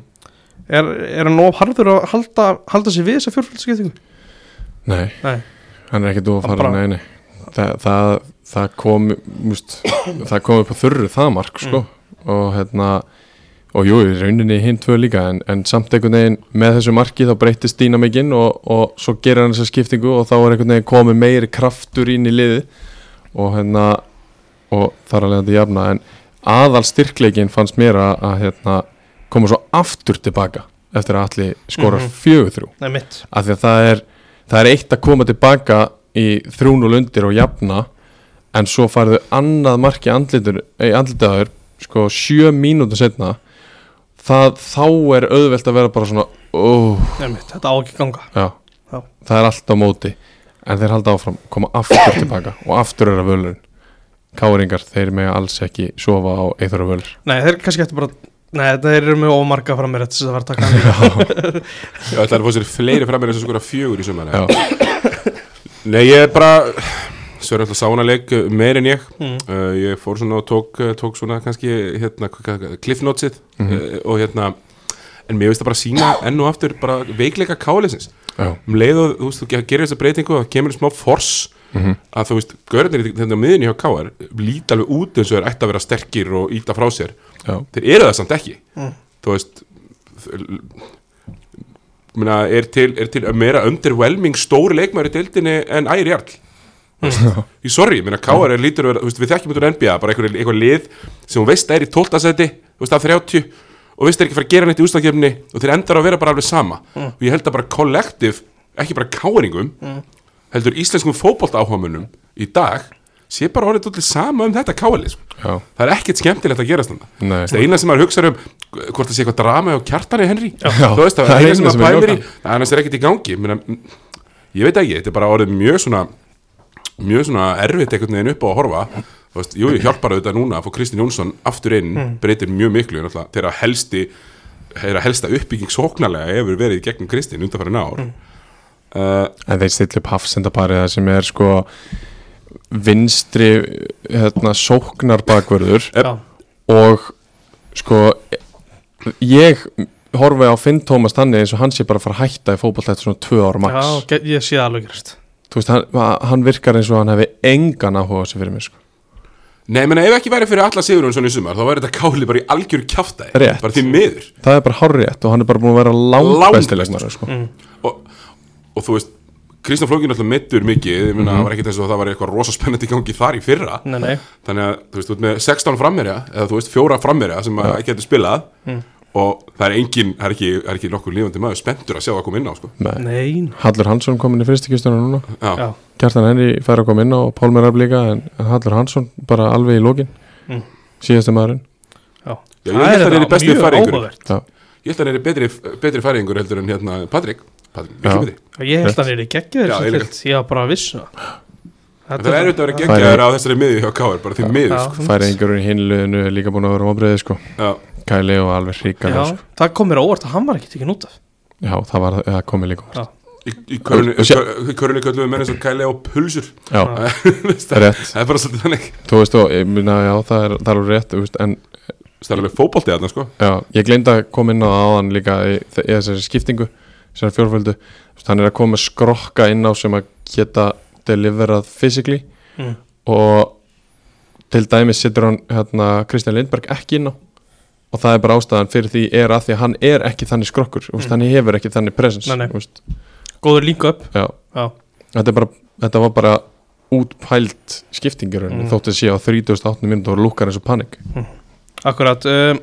er, er hann of harður að halda, halda sér við þessa fjórfaldskiptingu? Nei, Nei, hann er ekki dú að fara bara- nei, nei. Það, það, það kom múst, það kom upp á þurru það mark sko. og hérna og jú, rauninni hinn tvö líka en, en samt einhvern veginn með þessu marki þá breytist dýnamikinn og, og svo gerir hann þessa skiptingu og þá er einhvern veginn komið meiri kraftur inn í liði og hérna og þar alveg þetta jafna en aðal styrkleikin fannst mér að, að hérna, koma svo aftur tilbaka eftir að allir skorar Mhm. fjögur þrjú af því að það er, það er eitt að koma tilbaka í 3-0 undir og jafna en svo farðu annað marki andlitur, ei, andlitaður sko sjö mínútur setna það, þá er auðvelt að vera bara svona oh, Einmitt, þetta á ekki að ganga. Já, Já. það er allt á móti en þeir halda áfram, koma aftur tilbaka og aftur er að völurinn. Káringar, þeir mega alls ekki sofa á eithverju völur Nei, þeir kannski eftir bara Nei, þeir eru með ómarga fram með þess að vera að taka hann. Líka Já, það er að sér fleiri frammeir þess að skora fjögur í sumar Já. Nei, ég er bara er alltaf sánaleik meir en ég Mm. uh, Ég fór svona og tók, uh, tók svona kannski hérna, cliff notesið uh, og hérna En mér veist það bara sína enn og aftur bara veikleika káleisins Já. Um leið og þú veist, þú gerir þessa breytingu og það kemur smá fors Mhm. að þú veist, görðinir þetta á miðinni hjá káar líta alveg út eins og er ætti að vera sterkir og íta frá sér Já. þeir eru það samt ekki Mm. þú veist mena, er, til, er til meira underwhelming stóri leikmæri deildinni en æri jarl í sorry, mena, K.R. er lítur að vera, þú veist, við þekkjum út úr NBA bara einhver, einhver lið sem hún veist er í 12. seti af 30 og veist er ekki að fara að gera neitt í úslagkefni og þeir endar að vera bara alveg sama og ég held að bara kollektiv, ekki bara káringum heldur íslenskum fótbolt áhugamunum í dag sé bara orðið allir sama um þetta káalið sko. Já. það er ekkert skemmtilegt að gerast þetta Nei. það eina sem maður hugsa um hvort það sé eitthvað drama á kjartani Henry. Já. þú veist það, er er eina sem maður er pælir í annars er ekkert í gangi. Menna, ég veit ekki, þetta er bara orðið mjög svona mjög svona erfitt einhvern veginn upp á að horfa. Þú veist, jú, ég hjálpar auðvitað núna að fá Kristinn Jónsson aftur inn, breytir mjög miklu þeirra helsti þeirra helsta uppbygging sóknarlega hefur verið gegnum Kristinn undanfærin ár. Uh, en þeir stilli upp hafsendaparið það sem er sko vinstri hérna, sóknar bakvörður Já, og sko ég horfi á Finn Tómas þannig eins og hann sé bara að fara að hætta í fótboll eftir svona tvö ára max já ge- ég sé það alveg gerist þú veist, hann, hann virkar eins og hann hefði engan áhuga sig fyrir mér sko. Nei, menn ef ekki væri fyrir alla Sigurinn svona í sumar þá væri þetta káli bara í algjöru kjaftaði Rétt. bara því miður það er bara hárrétt og hann er bara búin að vera langt Langbestur. besti leikmaður sko. mm. og, og þú veist, Kristján Flókin alltaf mittur mikið, ég meina, það var ekkert eins og það var eitthvað rosa spennandi í gangi þar í fyrra. Nei, nei. Þannig að, þú veist, þú ert með 16 frammerja eða þú veist, fjóra frammerja sem að ekki getur spilað og það er engin, það er ekki, það er ekki nokkur lífandi maður spenntur að sjá það koma inn á, sko. Nei. Nei, Hallur Hansson komin í fyrstikistuna núna. Já, já, Kjartan Henry fær að koma inn á og Pálmar Rapp líka en, Hallur Hansson bara alveg í lókin Mm. síðasti maðurinn. Já. Já, ég held að hann er í bestu færingur. ég held að hann er betri, betri færingur heldur en hérna Patrik, Ég held að hann er í geggjöður ég var bara að vissu það. Það er auðvitað að vera geggjaður á þessari miði hjá Káar, bara því Já. sko. færingurinn í hinliðinu er líka búin að vera vonbreiði sko. Já, Kæli og alveg hríkala Já, sko. það kom mér á óvart að hann var ekki tekinn út af. Já, það var það komið líka Já. í, körunni Og við menn eins og kæli á pulsur. Já, það rétt. er bara svolítið þannig. Þú veist og, ég minna, já, það er, það er rétt þú veist, En það er alveg sko. Já, ég gleymd að koma inn á það áðan líka í, í þessari skiptingu Þessari fjórföldu. Hann er að koma skrokka inn á sem að geta deliverað physically. Mm. Og til dæmis setur hann hérna, Kristján Lindberg ekki inn á. Og það er bara ástæðan fyrir því er að því að hann er ekki þannig skrokkur. Mm. Hann hefur ekki þannig presence. Góður líka upp. Þetta, bara, þetta var bara útpælt skiptingur mm. Mm. þótt að sé á 38 minútur og lúkar eins og panik. Akkurat um,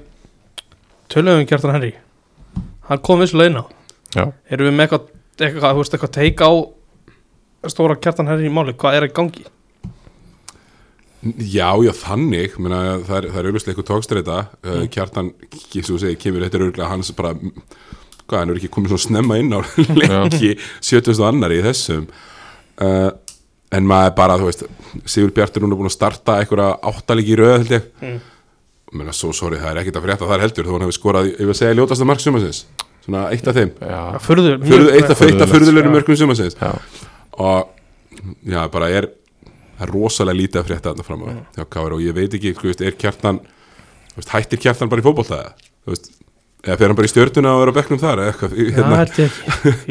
Töluðum Kjartan Henry. Hann kom vissulega inn á Erum við með eitthvað, eitthvað, þú veist, eitthvað teika á stóra Kjartan Henry í máli? Hvað er í gangi? Já, já, þannig menna, það er, er auðvitað eitthvað tókstreita uh, kjartan, ekki svo segir, kemur þetta er auðvitað hans bara hvað, hann er ekki komið svona snemma inn á lengi 70. annar í þessum. Uh, en maður bara, þú veist Sigur Bjartur núna búin að starta einhverja áttalíki í röð, held ég. Mm. menna, svo sorry, það er ekkert að frétta þar heldur þó hann hefur skorað, ég vil segja, ljótasta mark sumarsins svona eitt af þeim. Já, Furðu, Furðu, eitt af já. mörgum sumarsins. Já, og já, bara er er rosalega lítið að frétta þarna fram á hjá KR og ég veit ekki, þú veist, er kjartan veist, hættir kjartan bara í fótboltaða þú veist, eða fer hann bara í stjörnuna og er á bekknum þar eða eitthvað, Já, hérna, held ég.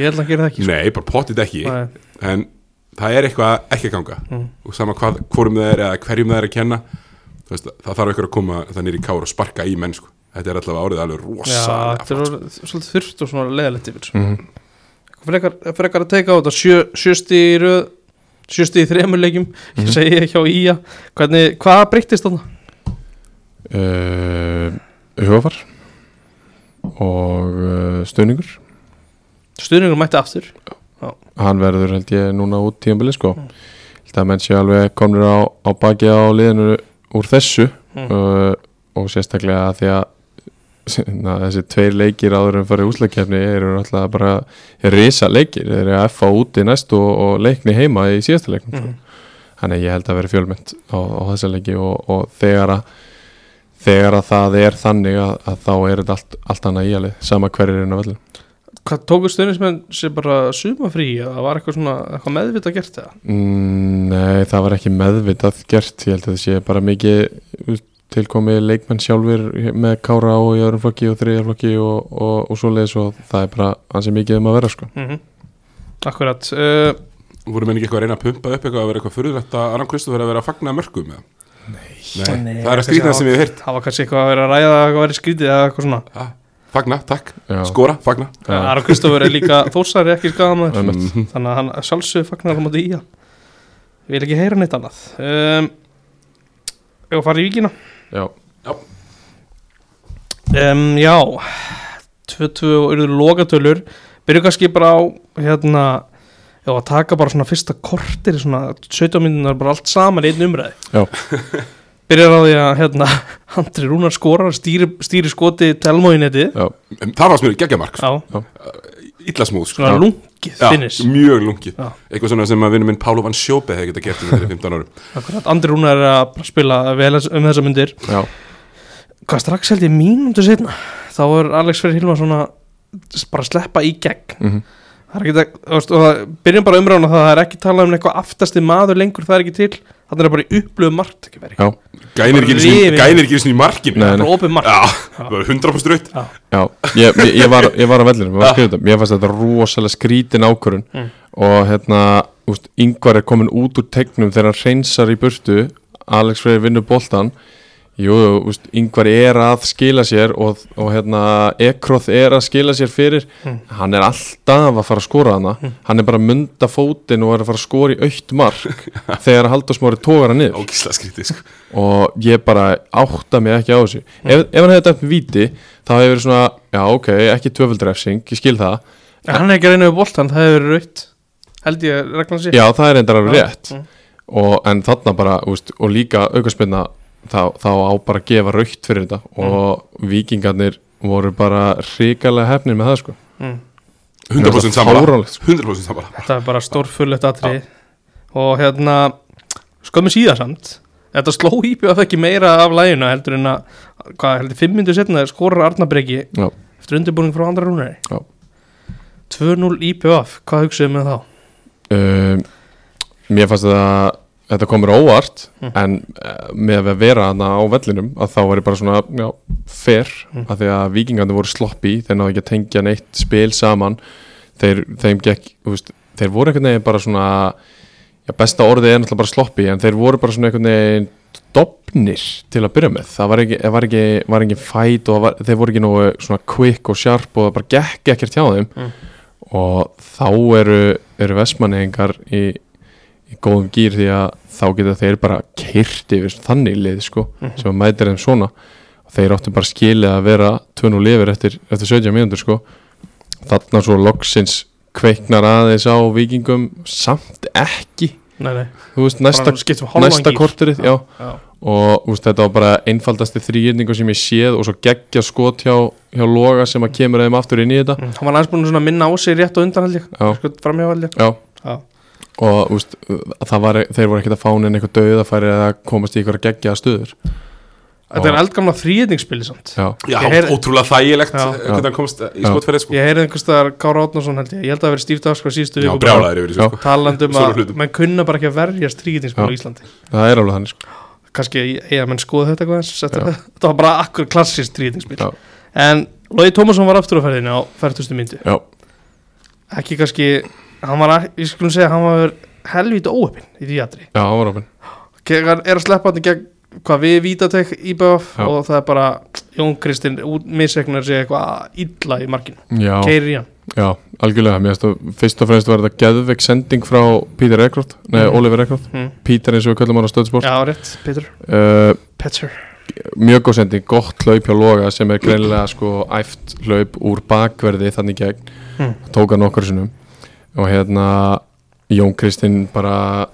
Ég held að gera það ekki sko. nei, bara pottit ekki. Nei. en það er eitthvað ekki að ganga. Mm. og sama hvað, hvorum það er eða hverjum það er að kenna. Veist, það þarf eitthvað að koma það nýri KR og sparka í mennsku þetta er allavega árið alveg Já, rosalega þetta er svolítið þurft og svona leðalegt yfir mhm, frekar, frekar að teika á þetta sjö, sjösti í röð sjösti í þremur leikjum Mhm. ég segi hjá Ía hvernig, hvað breyttist þarna? uh, hugafar og uh, stöðningur stuðningur mætti aftur hann verður held ég núna út tíðanbili sko Mm. Held held að menn séu alveg komnir á, á baki á liðinu úr þessu Mm. uh, og sérstaklega því að na, þessi tveir leikir áður en farið úslakefni eru náttúrulega bara risa leikir, þeir eru að FA úti næst og, og leikni heima í síðasta leiknum Mhm. þannig að ég held að vera fjölmynd á, á þessa leiki og, og þegar að þegar að það er þannig að, að þá er þetta allt, allt annað íalið sama hverjir er inn á vellin Hvað tóku stundismenn sér bara sumafrí eða var eitthvað svona eitthvað meðvitað gert það? mm, Nei, það var ekki meðvitað gert, ég held að það sé bara mikið tilkomið leikmenn sjálfur með kára og í öðrum flokki og þriðjar flokki og, og, og svo leiðis og það er bara ansið mikið um að vera sko. Mm Akkurat uh, voru menn ekki eitthvað að reyna að pumpa upp eitthvað að vera eitthvað fyrirrætt að Aran Kristoff að vera að fagna mörgum eða? Nei, Nei, það er að skrýtna sem ég hef heyrt. Það var kannski eitthvað að vera að ræða að eitthvað verið skrítið eða eitthvað svona. Ah, Fagna, takk, Já. skora, fagna. Já. Aron Kristofur er líka þórsari ekki Einmitt. Mhm. þannig að hann sjálfsög fagnar á móti í hann vil ekki heyra neitt annað. Um, Ef að fara í víkina Já, um, Já. 2-2 og eruður lokatölur. Byrju kannski bara á hérna Já, að taka bara svona fyrsta kortir í svona 17 minnunar bara allt saman í einn umræði Já. Byrjar á því að hérna Andri Rúnar skorar, stýri, stýri skoti já, En Það var smjög geggjamark, Já, illa smúð sko. svona Já. lungið Já, finnis mjög lungið. Eitthvað svona sem að vinur minn Pálu Van Sjópe hefði geta gert um fyrir 15 árum. Akkurat, Andri Rúnar er að spila vel um þessa myndir já, Hvað strax held ég mínútu setna Þá er Alex Freyr Hilmar svona bara að sleppa í gegn. Mhm, Það er ekki að, þú veist, og það byrjum bara umræðan það er ekki talað um eitthvað aftasti maður lengur það er ekki til, þannig er bara í upplöfu margt ekki verið, já, Gænir ekki einu sinni í markinu. Nei, bara opið margt Já, það var 100% raut já. Ég, ég, ég, var, ég var á vellinu, ég var að þetta Mér fannst þetta rosalega skrítin ákvörun Mm. og hérna, úst, yngvar er komin út úr tegnum þegar hann reynsar í burtu. Alex Freyr vinnur boltan Jú, úst, yngvar er að skila sér og, og hérna Ekroth er að skila sér fyrir. Mm. hann er alltaf að fara að skora hana hann er bara að munda fótinn og er að fara að skora í aukt mark þegar Halldórsmári tógar hann niður. Ógísla skrítið sko. og ég bara átta mig ekki á þessu. Ef, ef hann hefði dæmt víti þá hefði verið svona, já ok, ekki tvöföldrefsing ég skil það, en hann er ekki að reyna við boltan, það hefur verið raut held ég reglan sér já það er endar alveg Já, rétt. Mm. og, en þarna bara, úst, og líka aukarspilna þá, þá á bara að gefa raukt fyrir þetta og vikingarnir voru bara hrikalega hefnir með það sko mm. 100% sammála Fáránlegt, sko. 100% sammála þetta er bara stórfullett atrið og hérna skömmu síðan samt þetta sló íbjöð ekki meira af lægina heldur en að, hvað heldur, fimm myndu setna skorar Arnabreki Já. eftir undirbúning frá andra rúnari Já. 2-0 íbjöð, hvað hugsaðu með þá? um, mér fannst þetta þetta komur óvart Mm. en uh, með að vera hana á vellinum að þá var ég bara svona, já, fair Mm. af því að vikingandi voru sloppy þeir náðu ekki að tengja neitt spil saman þeir, þeim gekk, veist þeir voru einhvern veginn bara svona já, besta orðið er náttúrulega bara sloppy en þeir voru bara svona einhvern veginn dopnir til að byrja með það var ekki, var ekki, var ekki fæt og var, þeir voru ekki nú svona quick og sharp og það bara gekk ekkert hjá þeim Mm. og þá eru, eru vestmanningar í, í góðum gýr því að þá geta þeir bara kyrt yfir þannig lið sko, Mhm. sem að mætir þeim svona og þeir áttu bara skilið að vera 2-0 lifir eftir, eftir 17 mínútur sko þarna svo loksins kveiknar aðeins á vikingum samt ekki Nei, nei, veist, næsta, hálfan næsta gír. korturið já. Já. og veist, þetta var bara einfaldasti þrýjendingu sem ég séð og svo geggja skot hjá, hjá Loga sem að kemur þeim aftur inn í þetta Mm, hann var aðeins búin að minna á sig rétt og undan held ég Já. framhjá held ég já, Já. Og úst, það var, þeir voru ekkert að fána inn eitthvað döð að færi eða komast í eitthvað geggja stuður þetta er eldgamla þrýðningsspili samt. Já, Já, Ég heyri- ótrúlega þægilegt eh, hvernig hann komst í skotferði sko. ég heyrði einhvers staðar Kára Átnarsson held ég. Ég held að það hafi verið stíft afskar síðustu Já, brjálæðir yfir þessu sko. talandi um Svona að menn kunna bara ekki að verjast þrýðningsspil á Já. Íslandi. Það er alveg þannig sko. kannski eiga menn skoða þetta eitthvað þetta, var bara akkur klassist þrýðningsspil Já. en Lói Tómasson var aftur á ferðinu á 40. myndu já, ekki kannski hann var, að- ég skulum segja, hann var helvítið óöpinn í því aðri já, það var opinn Gegn- er að sleppa hann gegn hvað við vítatek í BF og það er bara Jón Kristinn misregnar sig eitthvað illa í markinu. Já, keirir í hann. Já, algjörlega. Mér finnst þú- fyrst og fremst var þetta geðveik sending frá Peter Eckroth, nei, Mhm. Oliver Eckroth mm. Peter eins og við kallum hann á stöðsport já rétt, Peter. Uh, Petter mjög góð sending, gott hlaup hjá Loga sem er greinilega sko æft hlaup úr bakverði þannig gegn. Mm. tók hann okkur sinnum og hérna Jón Kristinn bara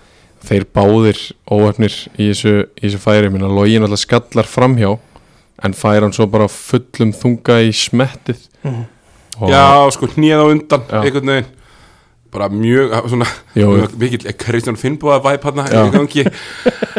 þeir báðir óefnir í þessu, í þessu færi minna login alltaf skallar framhjá en fær hann svo bara fullum þunga í smettið og, Já, sko, hnið á undan, Já. einhvern veginn bara mjög, svona Jú, jú. mikill Kristján Finnbúða væp hann Já.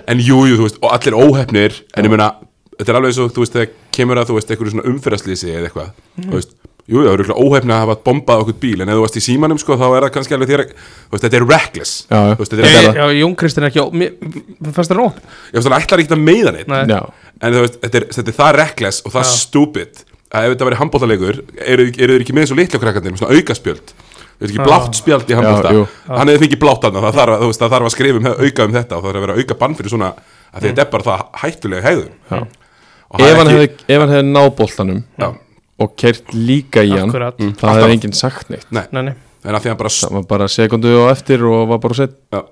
en jú, jú, þú veist, og allir óhefnir en ég meina, þetta er alveg og þú veist, þegar kemur að þú veist, einhverju svona umferðarslýsi eða eitthvað, Mhm. þú veist Jú, það eru óhefni að hafa bombað okkur bíl en ef þú varst í símanum, sko, þá er það kannski alveg þér þú veist, þetta er reckless. Já, já. Þú veist, þetta Ég- er Já, það. Jón Kristinn er ekki á mér mér fannst það nóg. Ég veist, hann ætlar ekki að Nei. já, en þú veist, þetta er, þetta er það reckless og það Já. stupid að ef þetta væri handbóltalegur eru, eru þeir ekki með eins og litlu krakkarnir með svona aukaspjöld? Þú veist ekki blátt spjald í handbólta hann hefði fengið blátt hann það þarf, veist, það þarf að skrifa um auka um þetta og það þarf að vera auka bann fyrir svona að þetta er bara það hættulega hegðun það ef hann hefði, ef hann hefði náð boltanum já, og kert líka í hann. Akkurat, það Alltaf. hefði enginn sagt neitt. Nei, nei, nei. En að því hann bara það var bara sekundu og eftir og var bara sett já,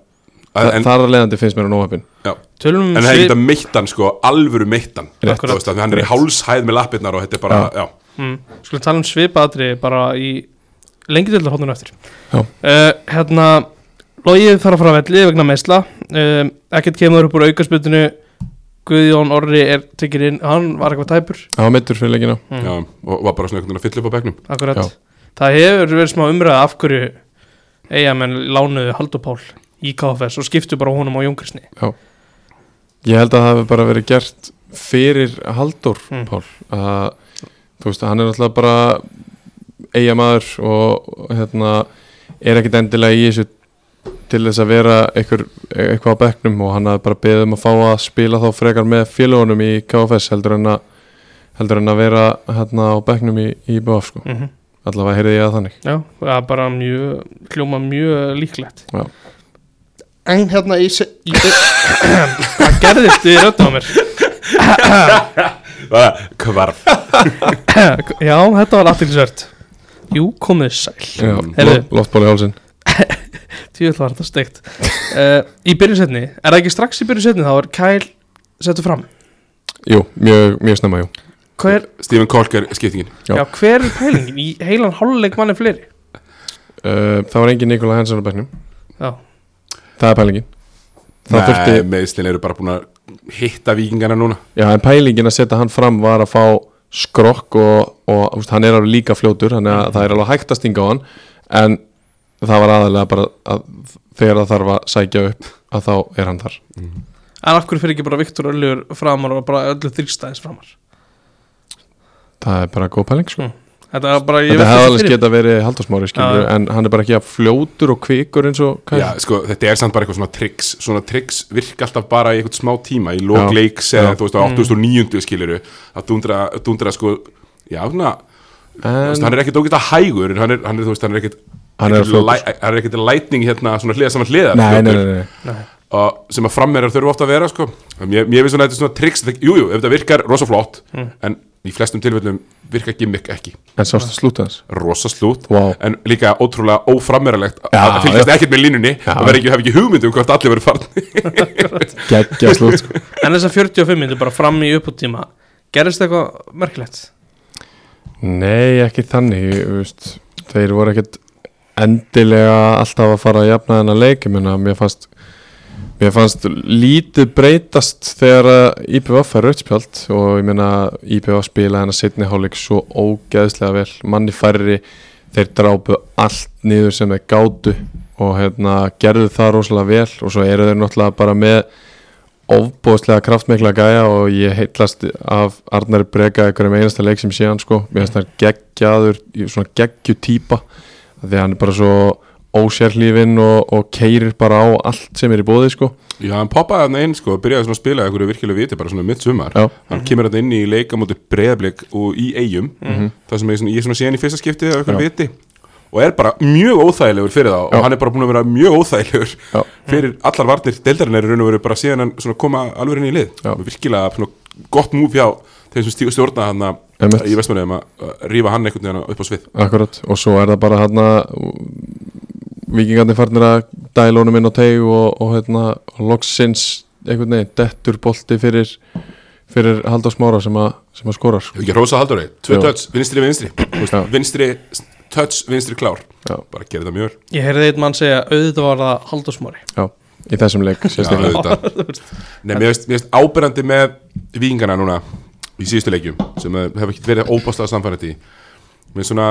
Þa, en, þar að leiðandi finnst mér hann óhefin já, Tölum um en það er svip- ekki að meittan sko, alvöru meittan Rétt. þú veist að hann er í hálshæð með lappirnar og þetta er bara, já, mm, Skulum tala um svipaðri bara í lengi til hóttunum eftir. Já. uh, Hérna Logið þarf að fara að velli vegna meðsla um, Ekkert kemur upp úr aukasputinu Guðjón Orri er tekið inn Hann var eitthvað tæpur. Var mittur fyrir leikina. Mm. já og var bara svona einhvern veginn að fylla upp á bekknum. Akkurat. Já. Það hefur verið smá umræða af hverju Eigamenn lánuðu Haldur Pál í KFS og skiptu bara honum á Jón Kristni. Ég held að það hefði bara verið gert fyrir Haldur Mm. Pál. Að þú veist, hann er alltaf bara eigamaður og og, hérna er ekkit endilega í þessu til þess að vera einhver, eitthvað á bekknum og hann hafði bara beðið um að fá að spila þá frekar með félagunum í KFS heldur en að heldur en að vera hérna á bekknum í, í BF sko, mm -hmm. allavega heyrði ég að þannig. Já, það er bara mjög hljóma mjög líklegt. Já. En hérna í Hvað gerðist í röddum á mér? Kvarf Já, þetta var aftilsvert Jú, komið sæl. Loftból í hálsin Tjóðl var þetta steikt. Uh, Í byrjusetni, er það ekki strax í byrjusetni þá er Kæl settur fram? Jú, mjög, mjög snemma, jú. Hver, Stephen Kolker skiptingin. Já. já, hver er pælingin? Í heilan hálfleik manni fleiri? uh, Það var engin Nikola Hensson á bekknum. Já, Það er pælingin. Það Nei, þurfti, meðslinn eru bara búin að hitta vikingana núna. Já, en pælingin að setja hann fram var að fá skrokk og, og úst, hann er alveg líka fljótur þannig að það er alveg hægt að stinga á hann. En það var aðalega bara að þegar það þarf að sækja upp að þá er hann þar. En af hverju fyrir ekki bara Viktor Öllur framar og bara öllu þrýstæðis framar? það er bara góð pæling sko. Þetta er bara, ég þetta hefði alveg fyrir geta verið haldarsmári skilur, en hann er bara ekki að fljótur og kvikur eins og Já, sko, þetta er samt bara eitthvað svona tricks Svona tricks virka alltaf bara í eitthvað smá tíma Í Já. lók leiks eða þú veist á 8009 skiluru Að dundra, dundra sko Já, svona, þú veist, en, hann er ekkit ógætt að hægur hann er, hann er, þú veist, hann er ekkit Hann er er ekkit lightning hérna Svona hliða saman hliðar nei, nei, nei, nei, Nei. og sem að frammerar þurfa ofta að vera sko. mér, mér finnst svona þetta er svona tricks það- jú, jú, ef þetta virkar rosa flott en í flestum tilfellum virkar gimmick ekki en sástu slúta hans rosa slút Vá. en líka ótrúlega óframmeralegt Já, að það fylgjast já. ekkert með línunni Já. og verður ekki, hef ekki hugmynd um hvort allir verður farni geggja slút sko. En þessar 45 minnir bara fram í uppúttíma Gerist eitthvað merkilegt? Nei, ekki þannig þú veist, Þeir voru ekkert endilega alltaf að fara að jafna þennan leik ég meina, mér fannst mér fannst lítið breytast þegar að IPVF er rautspjald og ég meina IPVF spila hennar setni hálfleik svo ógeðslega vel manni færri, þeir drápu allt niður sem þeir gátu og hérna gerðu það rosalega vel og svo eru þeir náttúrulega bara með ofbóðslega kraftmikla gæja og ég heitlast af Arnari Breka einhverjum einasta leik sem sé hann sko. Mér finnst hann geggjaður, svona geggju típa því hann er bara svo ósérlífin og, og keirir bara á allt sem er í bóði sko já, hann poppaði hann inn sko, byrjaði svona að spila einhverju virkilega viti, bara svona mitt sumar Já. hann kemur hann inn í leika mútið breyðablik og í eigum, það sem ég, svona, ég svona sé hann í fyrsta skiptið af einhverju Já. viti og er bara mjög óþægilegur fyrir það Já. og hann er bara búin að vera mjög óþægilegur Já. fyrir allar varnir deildarinn er raun og veru bara síðan hann svona koma alveg inn í lið virkilega svona gott múf hjá þeim sem stígu stjórna hann Einmitt. í vestmannum að að rífa hann einhvern veginn upp á svið Akkurat, og svo er það bara hérna vikingarnir farnir að dæla honum inn á teig og, og hérna loksins einhvern veginn dettur bolti fyrir fyrir Halldór Smára sem að, sem að skorar sko. Hefur ekki hrósa Halldóri, tvö Já. töts, vinstri vinstri Þú Já. vinstri töts, vinstri klár Já. bara gerir það mjög vel. Ég heyrði einn mann segja auðvitað var það Halldórsmári Já, í þessum leik Já, sérstaklega auðvitað. Nei, mér finnst- ábyrjandi með vikingana núna í síðustu leikjum sem eh, hef ekki verið óbáslega samfærandi finnst svona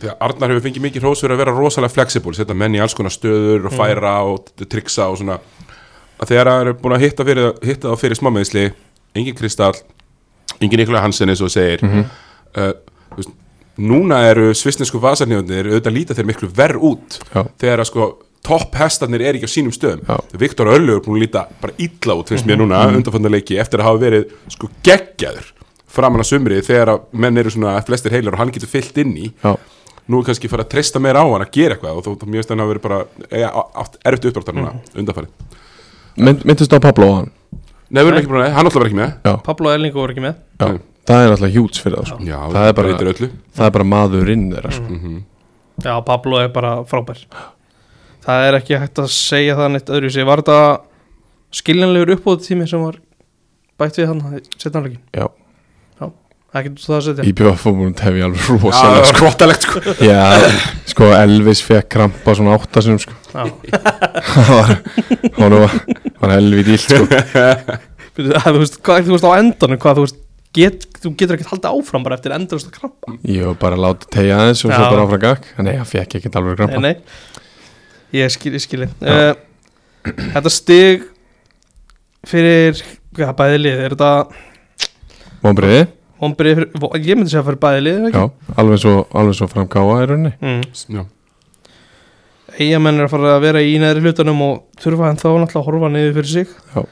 þegar Arnar hefur fengið mikið hrós fyrir að vera rosalega flexible setja menn í alls konar stöður og færa og triksa og svona. Að þegar það eru búin að hitta, fyrir, hitta þá fyrir smámeðisli engin Kristall engin Nikolaj Hansen eins og segir uh, þú veist, núna eru svistnesku vasarnjóðnir auðvitað líta þeir miklu verð út Já. þegar að sko topp hestarnir er ekki á sínum stöðum. Viktor Öllu er búin að líta bara illa út finnst mér núna mm. leiki eftir að hafa verið sko geggjaður framan að sumri þegar að menn eru svona flestir heilar og hann getur fyllt inn í. Já, nú er kannski fara að treysta meira á hann að gera eitthvað og þó, þó mjög stæðan hafa verið bara átt erfitt uppdráttar núna mm. undanfarið. Mynd, myndist á Pablo á hann? Nei, við erum ekki búin að, hann alltaf verið ekki með. Já, Pablo Ellingo var ekki með. Já, það er alltaf hjúts fyrir það sko. Já, það, er bara, það er bara maðurinn þeirra sko. mm Já, Pablo er bara frábær. Það er ekki hægt að segja það neitt öðru sér Var þetta skiljanlegur uppbóð tími sem var bætt við hann setjanleikin? Já, Ekki það að setja. Í bjöfumund hef ég alveg það rosalega var sko. skrottalegt sko. Já, sko Elvis fekk krampa svona átta sinum sko. Já. Það var, hann var, var helvið ílt sko. Þú veist, hvað, þú veist á endanum hvað þú veist get, Þú getur ekkert haldið áfram bara eftir endurist að krampa. Ég var bara láta tegja aðeins og svo bara áfram gakk Nei, hann fekk ekkert alveg krampa. Nei, nei. Ég skil, ég skil. Uh, Þetta stig fyrir hvað, bæði lið er þetta Vombriði, ombrið fyrir, ég myndi segja fyrir bæði lið já, alveg svo, alveg svo framkáa í rauninni. Mm. Já, Eyjamenn er að fara að vera í neðri hlutanum og þurfa en þá náttúrulega að horfa niður fyrir sig. Já.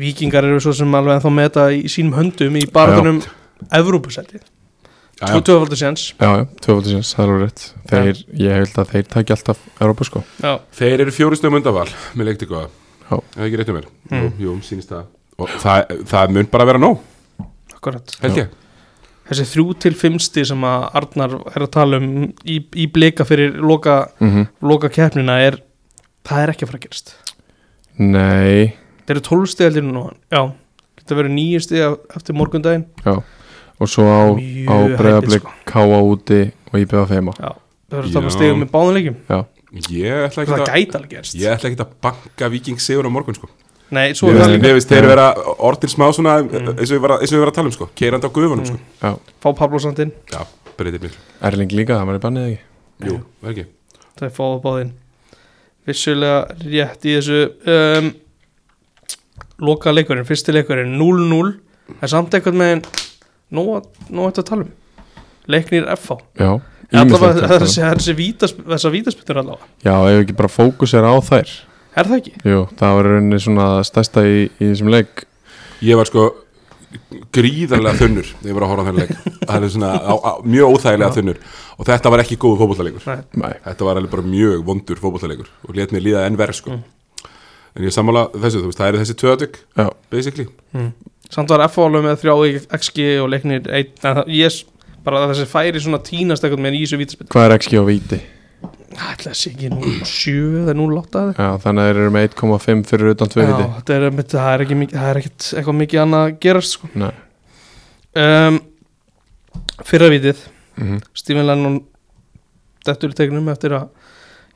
Víkingar eru svo sem alveg ennþá meta í sínum höndum í barðunum Evrópusæti já, já. Tvöfaldur séns. Já, já, tvöfaldur síns, það er alveg rétt. Þeir, ég held að þeir taki alltaf Európa sko. Já, Þeir eru fjóri stöðum undanval með leikti góða Já. Það er ekki rétt um mér? Mm. Jú, jú, sínist það. Og það, það mun bara vera nóg, akkurat. Held ég. Þessi þrjú til fimmsti sem að Arnar er að tala um í, í blika fyrir loka, mm loka keppnina er það er ekki að fara að gerast. Nei, Þeir eru tólfstigaldir nú Já, geta verið nýju stig eftir morgundaginn. Já. Og svo á, á breyðablik sko. Káa úti og íbjöða feima Já, það verður að tala Já. stigum með báðum leikjum. Já, Ég ætla ekki Það að gæti alveg gerst. Ég ætla ekki að banka Viking sigur á morgun sko Nei, svo Mér er það líka. mér finnst þeir vera orðin smá svona eins og við var að, eins og við var að tala um sko. Keirandi á gufunum sko. Já. Fá Pablo samt inn Já, breytir miklu. Erling líka, það var í bannið ekki? Jú, það ekki. Það er fáið báðinn. Vissulega rétt í þessu um, Loka leikurinn, fyrsti leikurinn 0-0 En samt eitthvað með Nú nú ættu að tala um. Leiknir FH Já, ýmislegt að þessi, þessi vítas, þessa vítaspyttur allavega. Já, ef við ekki bara fókusera á þær Er það ekki? Jú, það var rauninni svona stærsta í, í þessum leik Ég var sko gríðarlega þunnur þegar ég var að horfa á þennan leik Það er svona á, á, mjög óþægilega þunnur og þetta var ekki góð. Nei, Þetta var alveg bara mjög vondur fótbollalegur og let mér líða enn verð sko Mm. En ég sammála þessu, þú veist, það eru þessi tvöðatök já, basically Mm. Samt var alveg með þrjá XG og leiknir einn, en það, ég bara þessi færi svona tínast eitthvað með í þessu vítaspyttur hvað er XG á víti? Það er ekki 0,7 eða 0,8 eða Já, þannig að þeir eru með 1,5 fyrir utan tvö Já, víti þetta er, það er ekki mikið, það er ekkit eitthvað mikið annað að gerast sko. Nei, um, Fyrra vitið. Mhm. Stephen Lennon Dettur í tegnum eftir að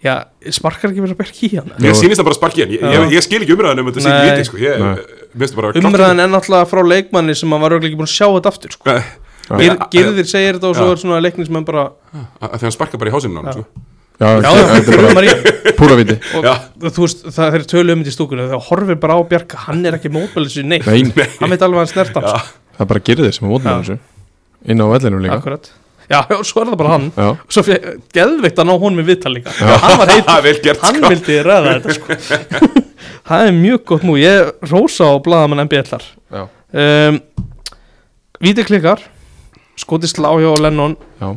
Já, sparkar ekki verið að berga í hann? Mér sýnist það bara að sparki hann. Ég, ég, Já. ég skil ekki umræðan um þetta sé Nei. ekki viti sko. Umræðan er náttúrulega frá leikmanni sem að var ekki búin að sjá þetta aftur sko. Já. Girðir segir þetta og svo Já. er svona leikning sem er bara að því hann sparkar bara í hásinu hann Já. þetta er bara frumar í hann púra víti og Já. þú veist, það er tölu um þetta í stúkunni þegar horfir bara á Bjarka, hann er ekki mótmælið sér neitt, Nei, hann veit alveg að hann snert Já. sko. það er bara girðir sem er þessu. Inn á vellinum líka. Akkurat. Já, já, svo er það bara hann. Já, svo fyrir geðveikt að ná honum í viðtal líka. Já. hann var heitur, Vel gert hann sko. vildi ræða þetta sko. það er mjög gott nú ég rósa á blaðamann MBL-ar já, um, Víti klikkar. Skoti slá hjá Lennon. Já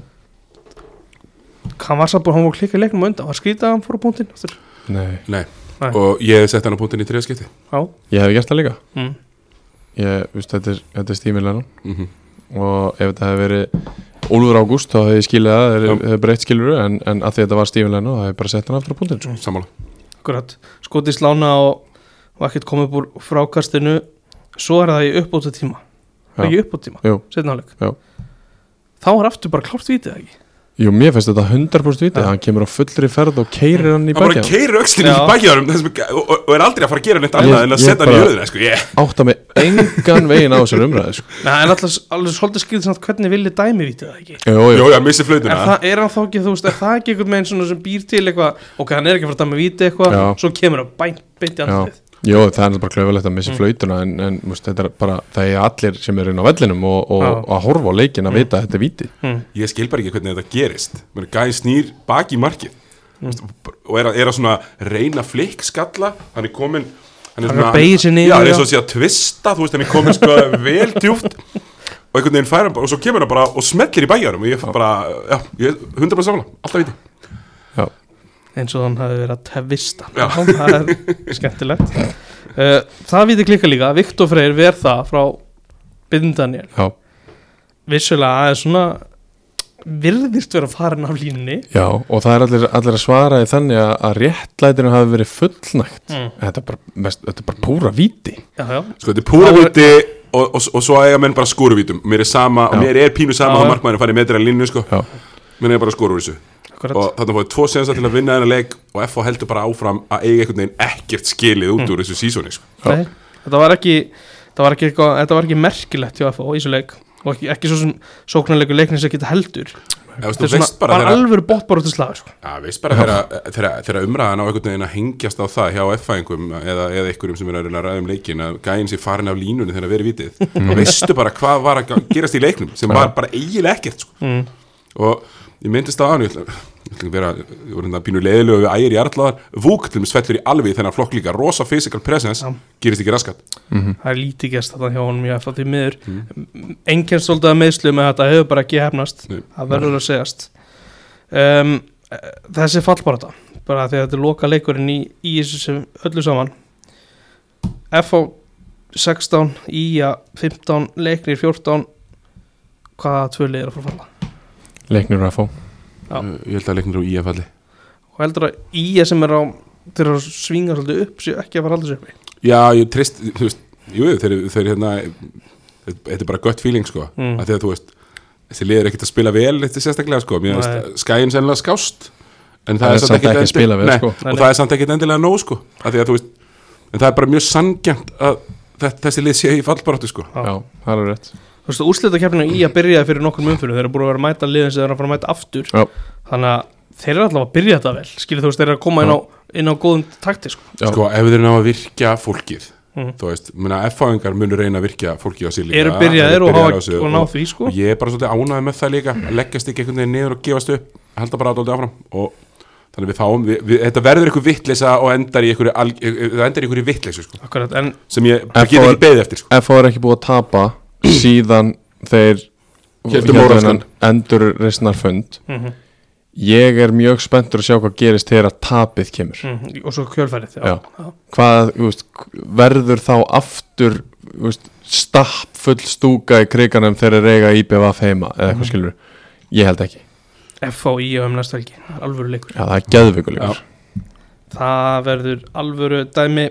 hann var samt búin, hann var klikkað leiknum á undan var skrítið að hann fór á punktinn aftur. Nei, Nei. Nei. Og ég hef sett hann á punktin í þriða skipti já, ég hef gert það líka mm. Ég, veist, þetta er, þetta er Stími Lennon mm og ef þetta hefði verið Úlfur Ágúst þá hefði ég skilið það, Já. það hefði breytt skiluru en, en að því þetta var Stími Lennon þá hefði ég bara sett hann aftur á punktin sko. Sammála akkurat skoti slána og, og ekkert komið úr frákastinu svo er það í uppbóta tíma Já. ekki uppbóta tíma, setna áleik Já. þá er aftur bara klárt vítið eða ekki Jú, mér finnst þetta 100% viti Hann kemur á fullri ferð og keirir hann í hann bara keirir öxlinni í Já. bakjaðarum og, og, er aldrei að fara að gera neitt annað en að setja hann í jöðuna sko. yeah. Átta mig engan veginn á þessar umræði sko. Nei, en alltaf alveg svolítið skilðið samt hvernig villi dæmi vítið það ekki Jú, jú, Jó, já, missi Er, flautuna það, er hann þá ekki, þú veist, er það ekki einhvern veginn svona sem býr til eitthvað ok, hann er ekki að fara að dæmi víti eitthvað svo kemur hann bænt, beint Jú, það er bara klöfulegt að missi flautuna en, en múst, þetta er bara, það er allir sem eru inn á vellinum og, og, og að horfa á leikin að vita að þetta er viti mm. Ég skil bara ekki hvernig þetta gerist. Mér gæði snýr bak í markið. Mm. og er að, er að svona reyna flikk skalla hann er komin hann er Já, hann er já. svo að tvista þú veist, hann er komin sko vel djúft og einhvern veginn fær hann bara og svo kemur hann bara og smellir í bæjarum. Og ég fær bara, já, ég er 100% saman alltaf viti Já, eins og hann hafi verið að tefista það er skemmtilegt. Uh, það víti klikka líka, Viktor Freyr verð það frá Bindin Daniel. Já, vissulega aðeins svona virðist vera farin af línunni. Já og það er allir, allir að svara í þannig að, að réttlætinu hafi verið fullnægt. Mm. þetta, er bara, mest, þetta er bara púra viti já, já, Sko, þetta er púra viti og, og, og svo eiga menn bara skóruvítum mér er sama, mér er pínu sama Já, að markmæðinu farið metra línu sko, Já, menn er bara skóru akkurat og þarna fóði tvo sensa til að vinna þennan leik og FH heldur bara áfram að eiga einhvern veginn ekkert skilið út úr þessu sísóni sko. Nei, þetta var ekki þetta var ekki, eitthvað, þetta var ekki merkilegt hjá FO í þessu leik og ekki, ekki svo sem sóknarleikur leiknins að geta heldur þetta var þegar alvöru bóttbaróttu slag sko. ja, veist bara þegar, umræðan á einhvern veginn að hengjast á það hjá F-fæðingum eða, eða einhverjum sem er að að ræða um leikin að gæinn sér farin af línunni þegar að vera vitið og veistu bara hvað var að gerast í leiknum sem var bara eiginlega ekkert sko. mm. og ég myndist á hann ég ætla ég ætla að vera, ég voru hérna pínu leiðilegu við ægir í artlaðar, vúk til mér svellur í alveg þennan flokk líka, rosa physical presence Já. gerist ekki raskat. Það er lítið gæst þetta hjá honum í FO því miður. Mm. enginn svolítið að meðslu með þetta hefur bara ekki hefnast. Nei. það verður að segjast. Um, þessi fallbarata bara því að þetta er loka leikurinn í, í þessu sem öllu saman. FO 16 IA 15 leiknir 14 hvaða tvö lið er að fara að falla leiknir er Já. Uh, ég held að leiknir úr IF falli og heldur að IA sem er á þeir eru að svinga svolítið upp séu ekki að fara aldrei uppi? Já, ég trist, þú veist jú, þeir, þeir hérna þetta er bara gött feeling sko. Mm. að því að þú veist, þessi lið er ekkert að spila vel þetta sérstaklega sko, mér veist skæin sennilega skást en Það er samt ekki að spila vel, sko. Nei, og það er samt ekkert endilega nóg sko. Að því að þú veist, en það er bara mjög sangjant að þe- þessi lið sé í fallbaráttu sko. Já, það er rétt þú veist, úrslitakeppninu í að byrjaði fyrir nokkrum umfyrir þeir eru búin að vera að mæta liðin sem þeir eru að fara að mæta aftur Já. þannig að þeir eru alltaf að byrja þetta vel skilur þú veist, þeir eru að koma inn á, inn á góðum takti sko. Sko, ef þeir ná að virkja fólkið Mhm. þú veist, menna F-fáingar munur reyna að virkja fólkið á sig líka eru byrjaðir og, þessu og ná og- því sko. og ég er bara svolítið ánægð með það líka að leggjast ekki einhvern veginn niður og gefast upp halda bara átaldi áfram og þannig að við fáum, við, við, þetta verður eitthvað vittleysa og endar í einhverju, í einhverju vittleysu sko, sem ég bara get ekki beðið eftir sko. FH er ekki búið að tapa síðan þeir Héldu héldu móralskan. þennan endurreisnar fund mm ég er mjög spenntur að sjá hvað gerist þegar að tapið kemur mm, og svo kjölfærið já. Já. Já. hvað, veist, verður þá aftur veist, stapp full stúka í kriganum þegar þeir eiga IBVF heima eða eitthvað Mhm. skilur ég held ekki, F á í um næsta helgi, það er alvöru leikur já það er geðvikulegur það verður alvöru dæmi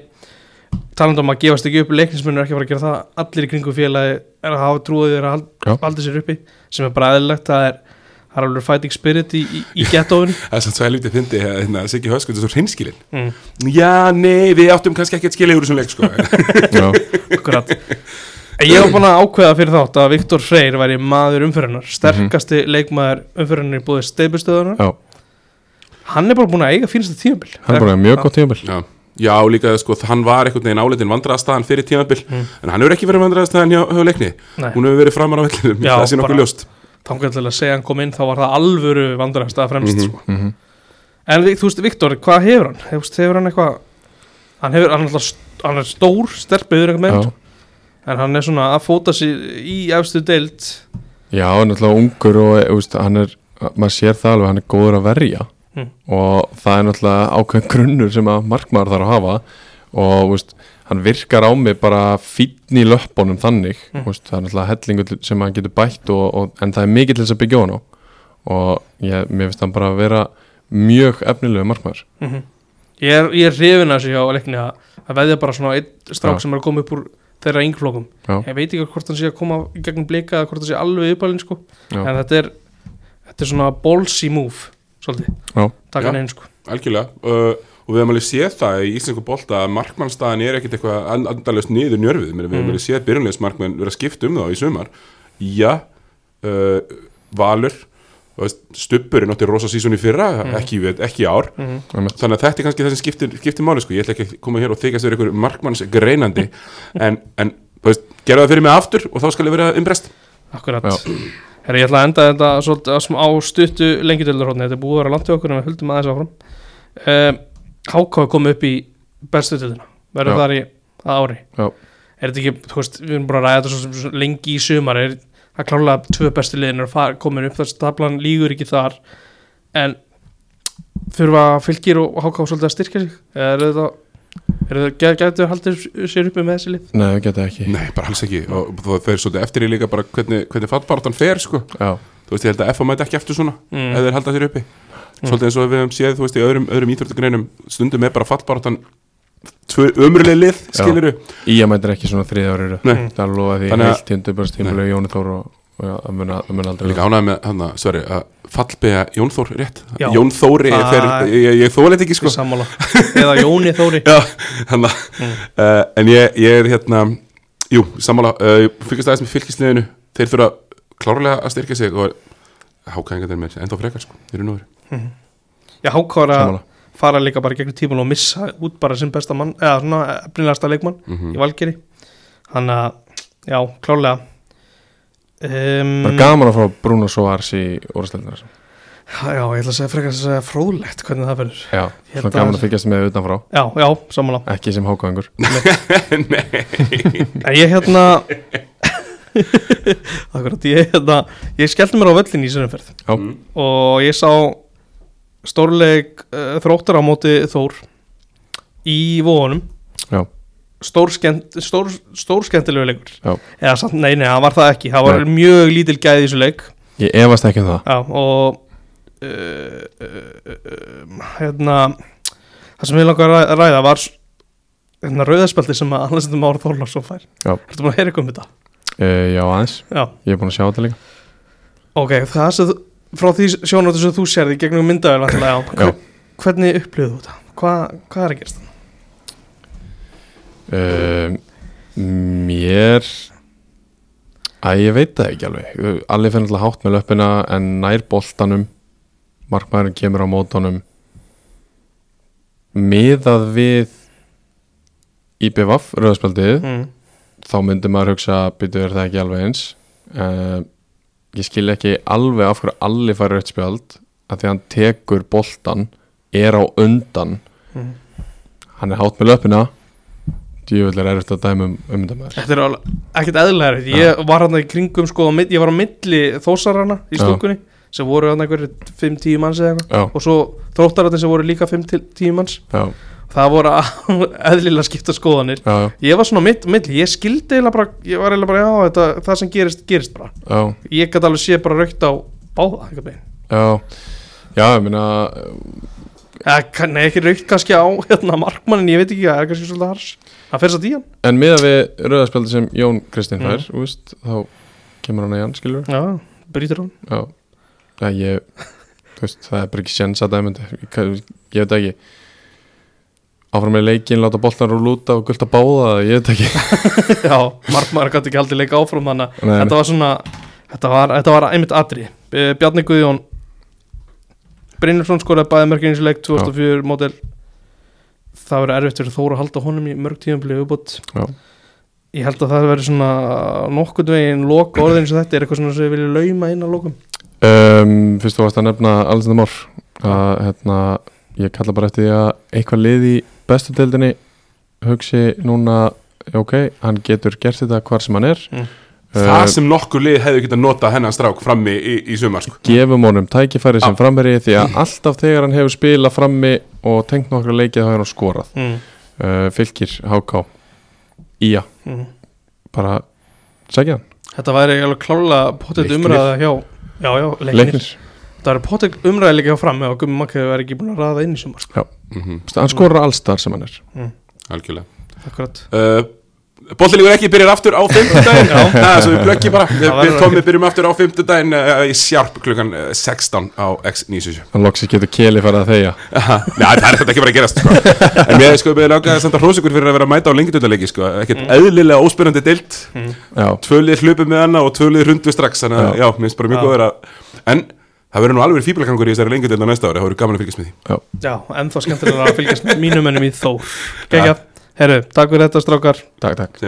talandi um að gefast ekki upp leiknismunur er ekki að fara að gera það. Allir í kringum félagi er að hafa trúið þeirra að halda sér uppi sem er bara eðlilegt. Það er, það er alveg fighting spirit í, í, í gettóin það er samt svo helviti fyndi að hérna, Siggi Höskund er svo hreinskilin mm, já, nei, við áttum kannski ekki að skilja úr þessum leik sko. já, akkurat. En ég var búin að ákveða fyrir þátt að Viktor Freyr væri maður umfyrirnar sterkasti leikmaður umfyrirnar í búið steipustöðunar já, hann er bara búin að eiga fínasta tímabil já. líka sko, hann var einhvern veginn áleitin vandraðastaðan fyrir tímabil Mm. en hann hefur ekki verið vandraðastaðan hjá, hjá leikni Nei. hún hefur verið framar á vellinum, það sé nokkuð ljóst að segja hann kom inn þá var það alvöru vandarast að fremst Mhm. sko. Mhm. en vi- þú veist Viktor, hvað hefur hann? Hefur, hefur hann eitthvað hann, hefur, hann, alltaf hann er stór, sterpiður eitthvað með já, en hann er svona að fóta sig í efstu deild já, hann er alltaf ungur og veist, hann er, maður sér það alveg hann er góður að verja Mm. og það er náttúrulega ákveðin grunnur sem að markmaður þarf að hafa og veist, hann virkar á mig bara fínn í löppunum þannig Mm. veist, það er náttúrulega hellingur sem hann getur bætt og, og, en það er mikið til þess að byggja á hann og ég, mér finnst hann bara að vera mjög efnilegu markmaður mm ég er, ég er hrifin að þessu hjá leikni að, að veðja bara svona einn strák Já. sem er að koma upp úr þeirra ynglflokkum Já. ég veit ekki hvort hann sé að koma í gegnum blika eða hvort hann sé alveg uppalinn sko. Já. en þetta er, þetta er svona ballsy move svolítið, Já. taka hann inn sko. Algjörlega. Uh, og við hefum alveg séð það í íslensku bolta að markmannstaðan er ekkit eitthvað and- andalaust niður njörfið, við hefum alveg séð byrjunleismarkmenn vera að skipta um þá í sumar. Já uh, Valur þú veist, Stubbur er náttúrulega rosa sísón í fyrra ekki, veit- ekki í ár. Einmitt. þannig að þetta er kannski það sem skiptir, skiptir máli sko. ég ætla ekki að koma hér og þykast verið ykkur markmanns greinandi en, en veist, gera það fyrir mig aftur og þá skal ég vera umbrest Akkurat. Já. Herra, ég ætla að enda þetta svolítið á stuttu lengjudöldarhóðni Þetta er búið að vera langt í okkur en við höldum aðeins áfram. Um, Háká er komið upp í bestu tildina Verður þar í ári. Já. Er þetta ekki, þú veist, við erum bara að ræða þetta svo, lengi í sumar. Er það klárlega tvö bestu liðin er komin upp. Þess að tablan lígur ekki þar. En þurfa fylgir og Háká svolítið að styrkja sig? Er þetta, gætu haldið sér uppi með þessi lið? Nei, við getum ekki. Nei, bara alls ekki. Og það fer svolítið eftir í líka bara hvernig, hvernig fallbaratan fer sko. Já, þú veist, ég held að FA mæti ekki eftir svona Mm. eða þeir halda sér uppi. Svolítið eins og við hefum séð, þú veist, í öðrum, öðrum íþjóttagreinum stundum er bara fallbaratan tvö ömurlega lið, skiluru í að mætir ekki svona þriði ári Nei. Það er lofa því. Heilt tindu bara stímulega Jóni Þór og, það mun að- aldrei líka ánægði með, hann svari, að fallbega Jón Þór rétt, Já. Jón Þóri Það- fer, ég, ég þóleit ekki sko. Sammála. Eða Jóni Þóri. Já, hann Mm. uh, en ég, ég er hérna jú, sammála, uh, fylgast aðeins með fylgisliðinu þeir þurfa klárlega að styrkja sig og hákæðingar þeir mér ennþá frekar sko, þeir eru nú verið Já, Háká að Sammála. fara líka bara í gegnum tíman og missa út bara sinn besta mann eða svona efnilegasta leikmann Mhm. í Valgeri hann að, já, klálega um, Bara gaman að fá Bruno Soares í orðsteldunar Já, ég ætla að segja frekar að segja fróðlegt hvernig það verður. Já, svona að- gaman að fylgjast með utanfrá. Já, já, sammála. Ekki sem hákaðingur En ég hérna Akkurat, ég hérna ég skellti mér á völlin í þessari ferð Já, Mm. og ég sá stórleik uh, þróttar á móti Þór í vóðunum já, stór, skemmt, stór, stór skemmtilegu leikur já eða samt, nei, nei, það var það ekki það var Nei. mjög lítil gæði í þessu leik Ég efast ekki um það já, og uh, uh, uh, hérna það sem ég langar að ræða- var hérna rauðaspelti sem að Alessandr Mára Þorláksson fær Já. Ertu búin að heyra eitthvað um þetta? Já, aðeins, Já, ég er búin að sjá þetta líka ok, það sem þú- frá því sjónarðu sem þú sérði gegnum myndavel hvernig upplifðu þú þetta? Hva, hvað er að gerast? Uh, Mér Æ, ég veit það ekki alveg. Allir finnir alltaf hátt með löppina En nær boltanum. Markmaðurinn kemur á mótanum Miðað við IBVF, rauðspjaldið Mm. Þá myndi maður hugsa er það ekki alveg eins? Uh, Ég skil ekki alveg af hverju allir færi rautt spjald að því hann tekur boltan er á undan. Mm. hann er hátt með löppina djúvill er erfitt að dæma um umdæmaður Þetta er ekkert eðlilega erfitt. Ég var hann í kringum sko, ég var á milli þósarana í Já. stúkunni sem voru hann einhverju 5-10 manns eða eitthvað. Já, og svo þróttararnir sem voru líka 5-10 manns. Það voru eðlilega skipta skoðanir. Ég var svona mitt, milli, ég skildi bara, ég var eiginlega bara, já, þetta, það sem gerist, gerist bara. Ég gæti alveg sé bara raukt á báða einhvern veginn. Já, já, ég Eða, kann- Nei, ekki raukt kannski á hérna, markmannin, ég veit ekki, það er kannski svolítið hars Það fer í hann. En miðað við rauðaspjaldi sem Jón Kristinn Mm. fær, þú veist, þá kemur hann að Jan, skilur Já, brýtur hann. Já, já, ég veist, það er bara ekki sjens að dæmundi ég, ég veit ekki. Áfram með leikin, láta boltan rúl út og gulta báða, ég veit ekki. Já, markmann gæti ekki haldið leika áfram þannig að þetta var svona Þetta var, þetta var einmitt atri Bjarni Guðjón Brynjarsson skoraði bæði mörgin í þessu leik 2004 mótel Það verður erfitt fyrir Þóra að halda honum í mörg tíum blíðu uppbútt Já. Ég held að það verður svona nokkurn veginn loka orðin og þetta er eitthvað svona sem við viljum lauma inn að lokum um, fyrst þú varst að nefna Alexander Mór að hérna, ég kalla bara eftir því að eitthvað lið í bestu deildinni hugsi núna ok, hann getur gert þetta hvar sem hann er Mm. það uh, sem nokkur lið hefði getað nota hennan strák frammi í, í sumar sko. gefum honum tækifæri sem framherri því að alltaf þegar hann hefur spilað frammi og tengt nokkra leikið þá hefur hann skorað. Mm. uh, fylgir, HK Ía, Mm. bara segja hann, Þetta væri alveg pottet Leiknir. umræða hjá Já, já, leiknir, leiknir. Það væri pottet umræða líka hjá fram að Gummi Makki væri ekki búin að ræða inn í sumar. Mm hann skorar allstar sem hann er. Algjörlega. Akkurat. Uh, Bóttilíkur ekki byrjar aftur á. Það er svo við plöggi bara. Við, við tómið byrjum aftur á fimmtudaginn uh, í sjarp klukkan uh, 16 á X97 Hann loksi getur keli farið að þeia Já, það er þetta ekki bara að gerast sko. En mér sko, við langaði að hrósugur fyrir að vera að mæta á lengindöldarleiki sko. Ekkert eðlilega óspennandi deilt Já, Tvölið hlupið með hana og tvölið hrundu strax Þannig að, já, minnst bara mjög góður að En það verður nú alveg fíblagangur í þessari lengindöldar næsta ári Það verður gaman að fylgjast með því. Já, Já, ennþá skemmtilega að fylgjast mínum ennum í Þór. Gekja, herru, takk fyrir þetta strákar. Takk, takk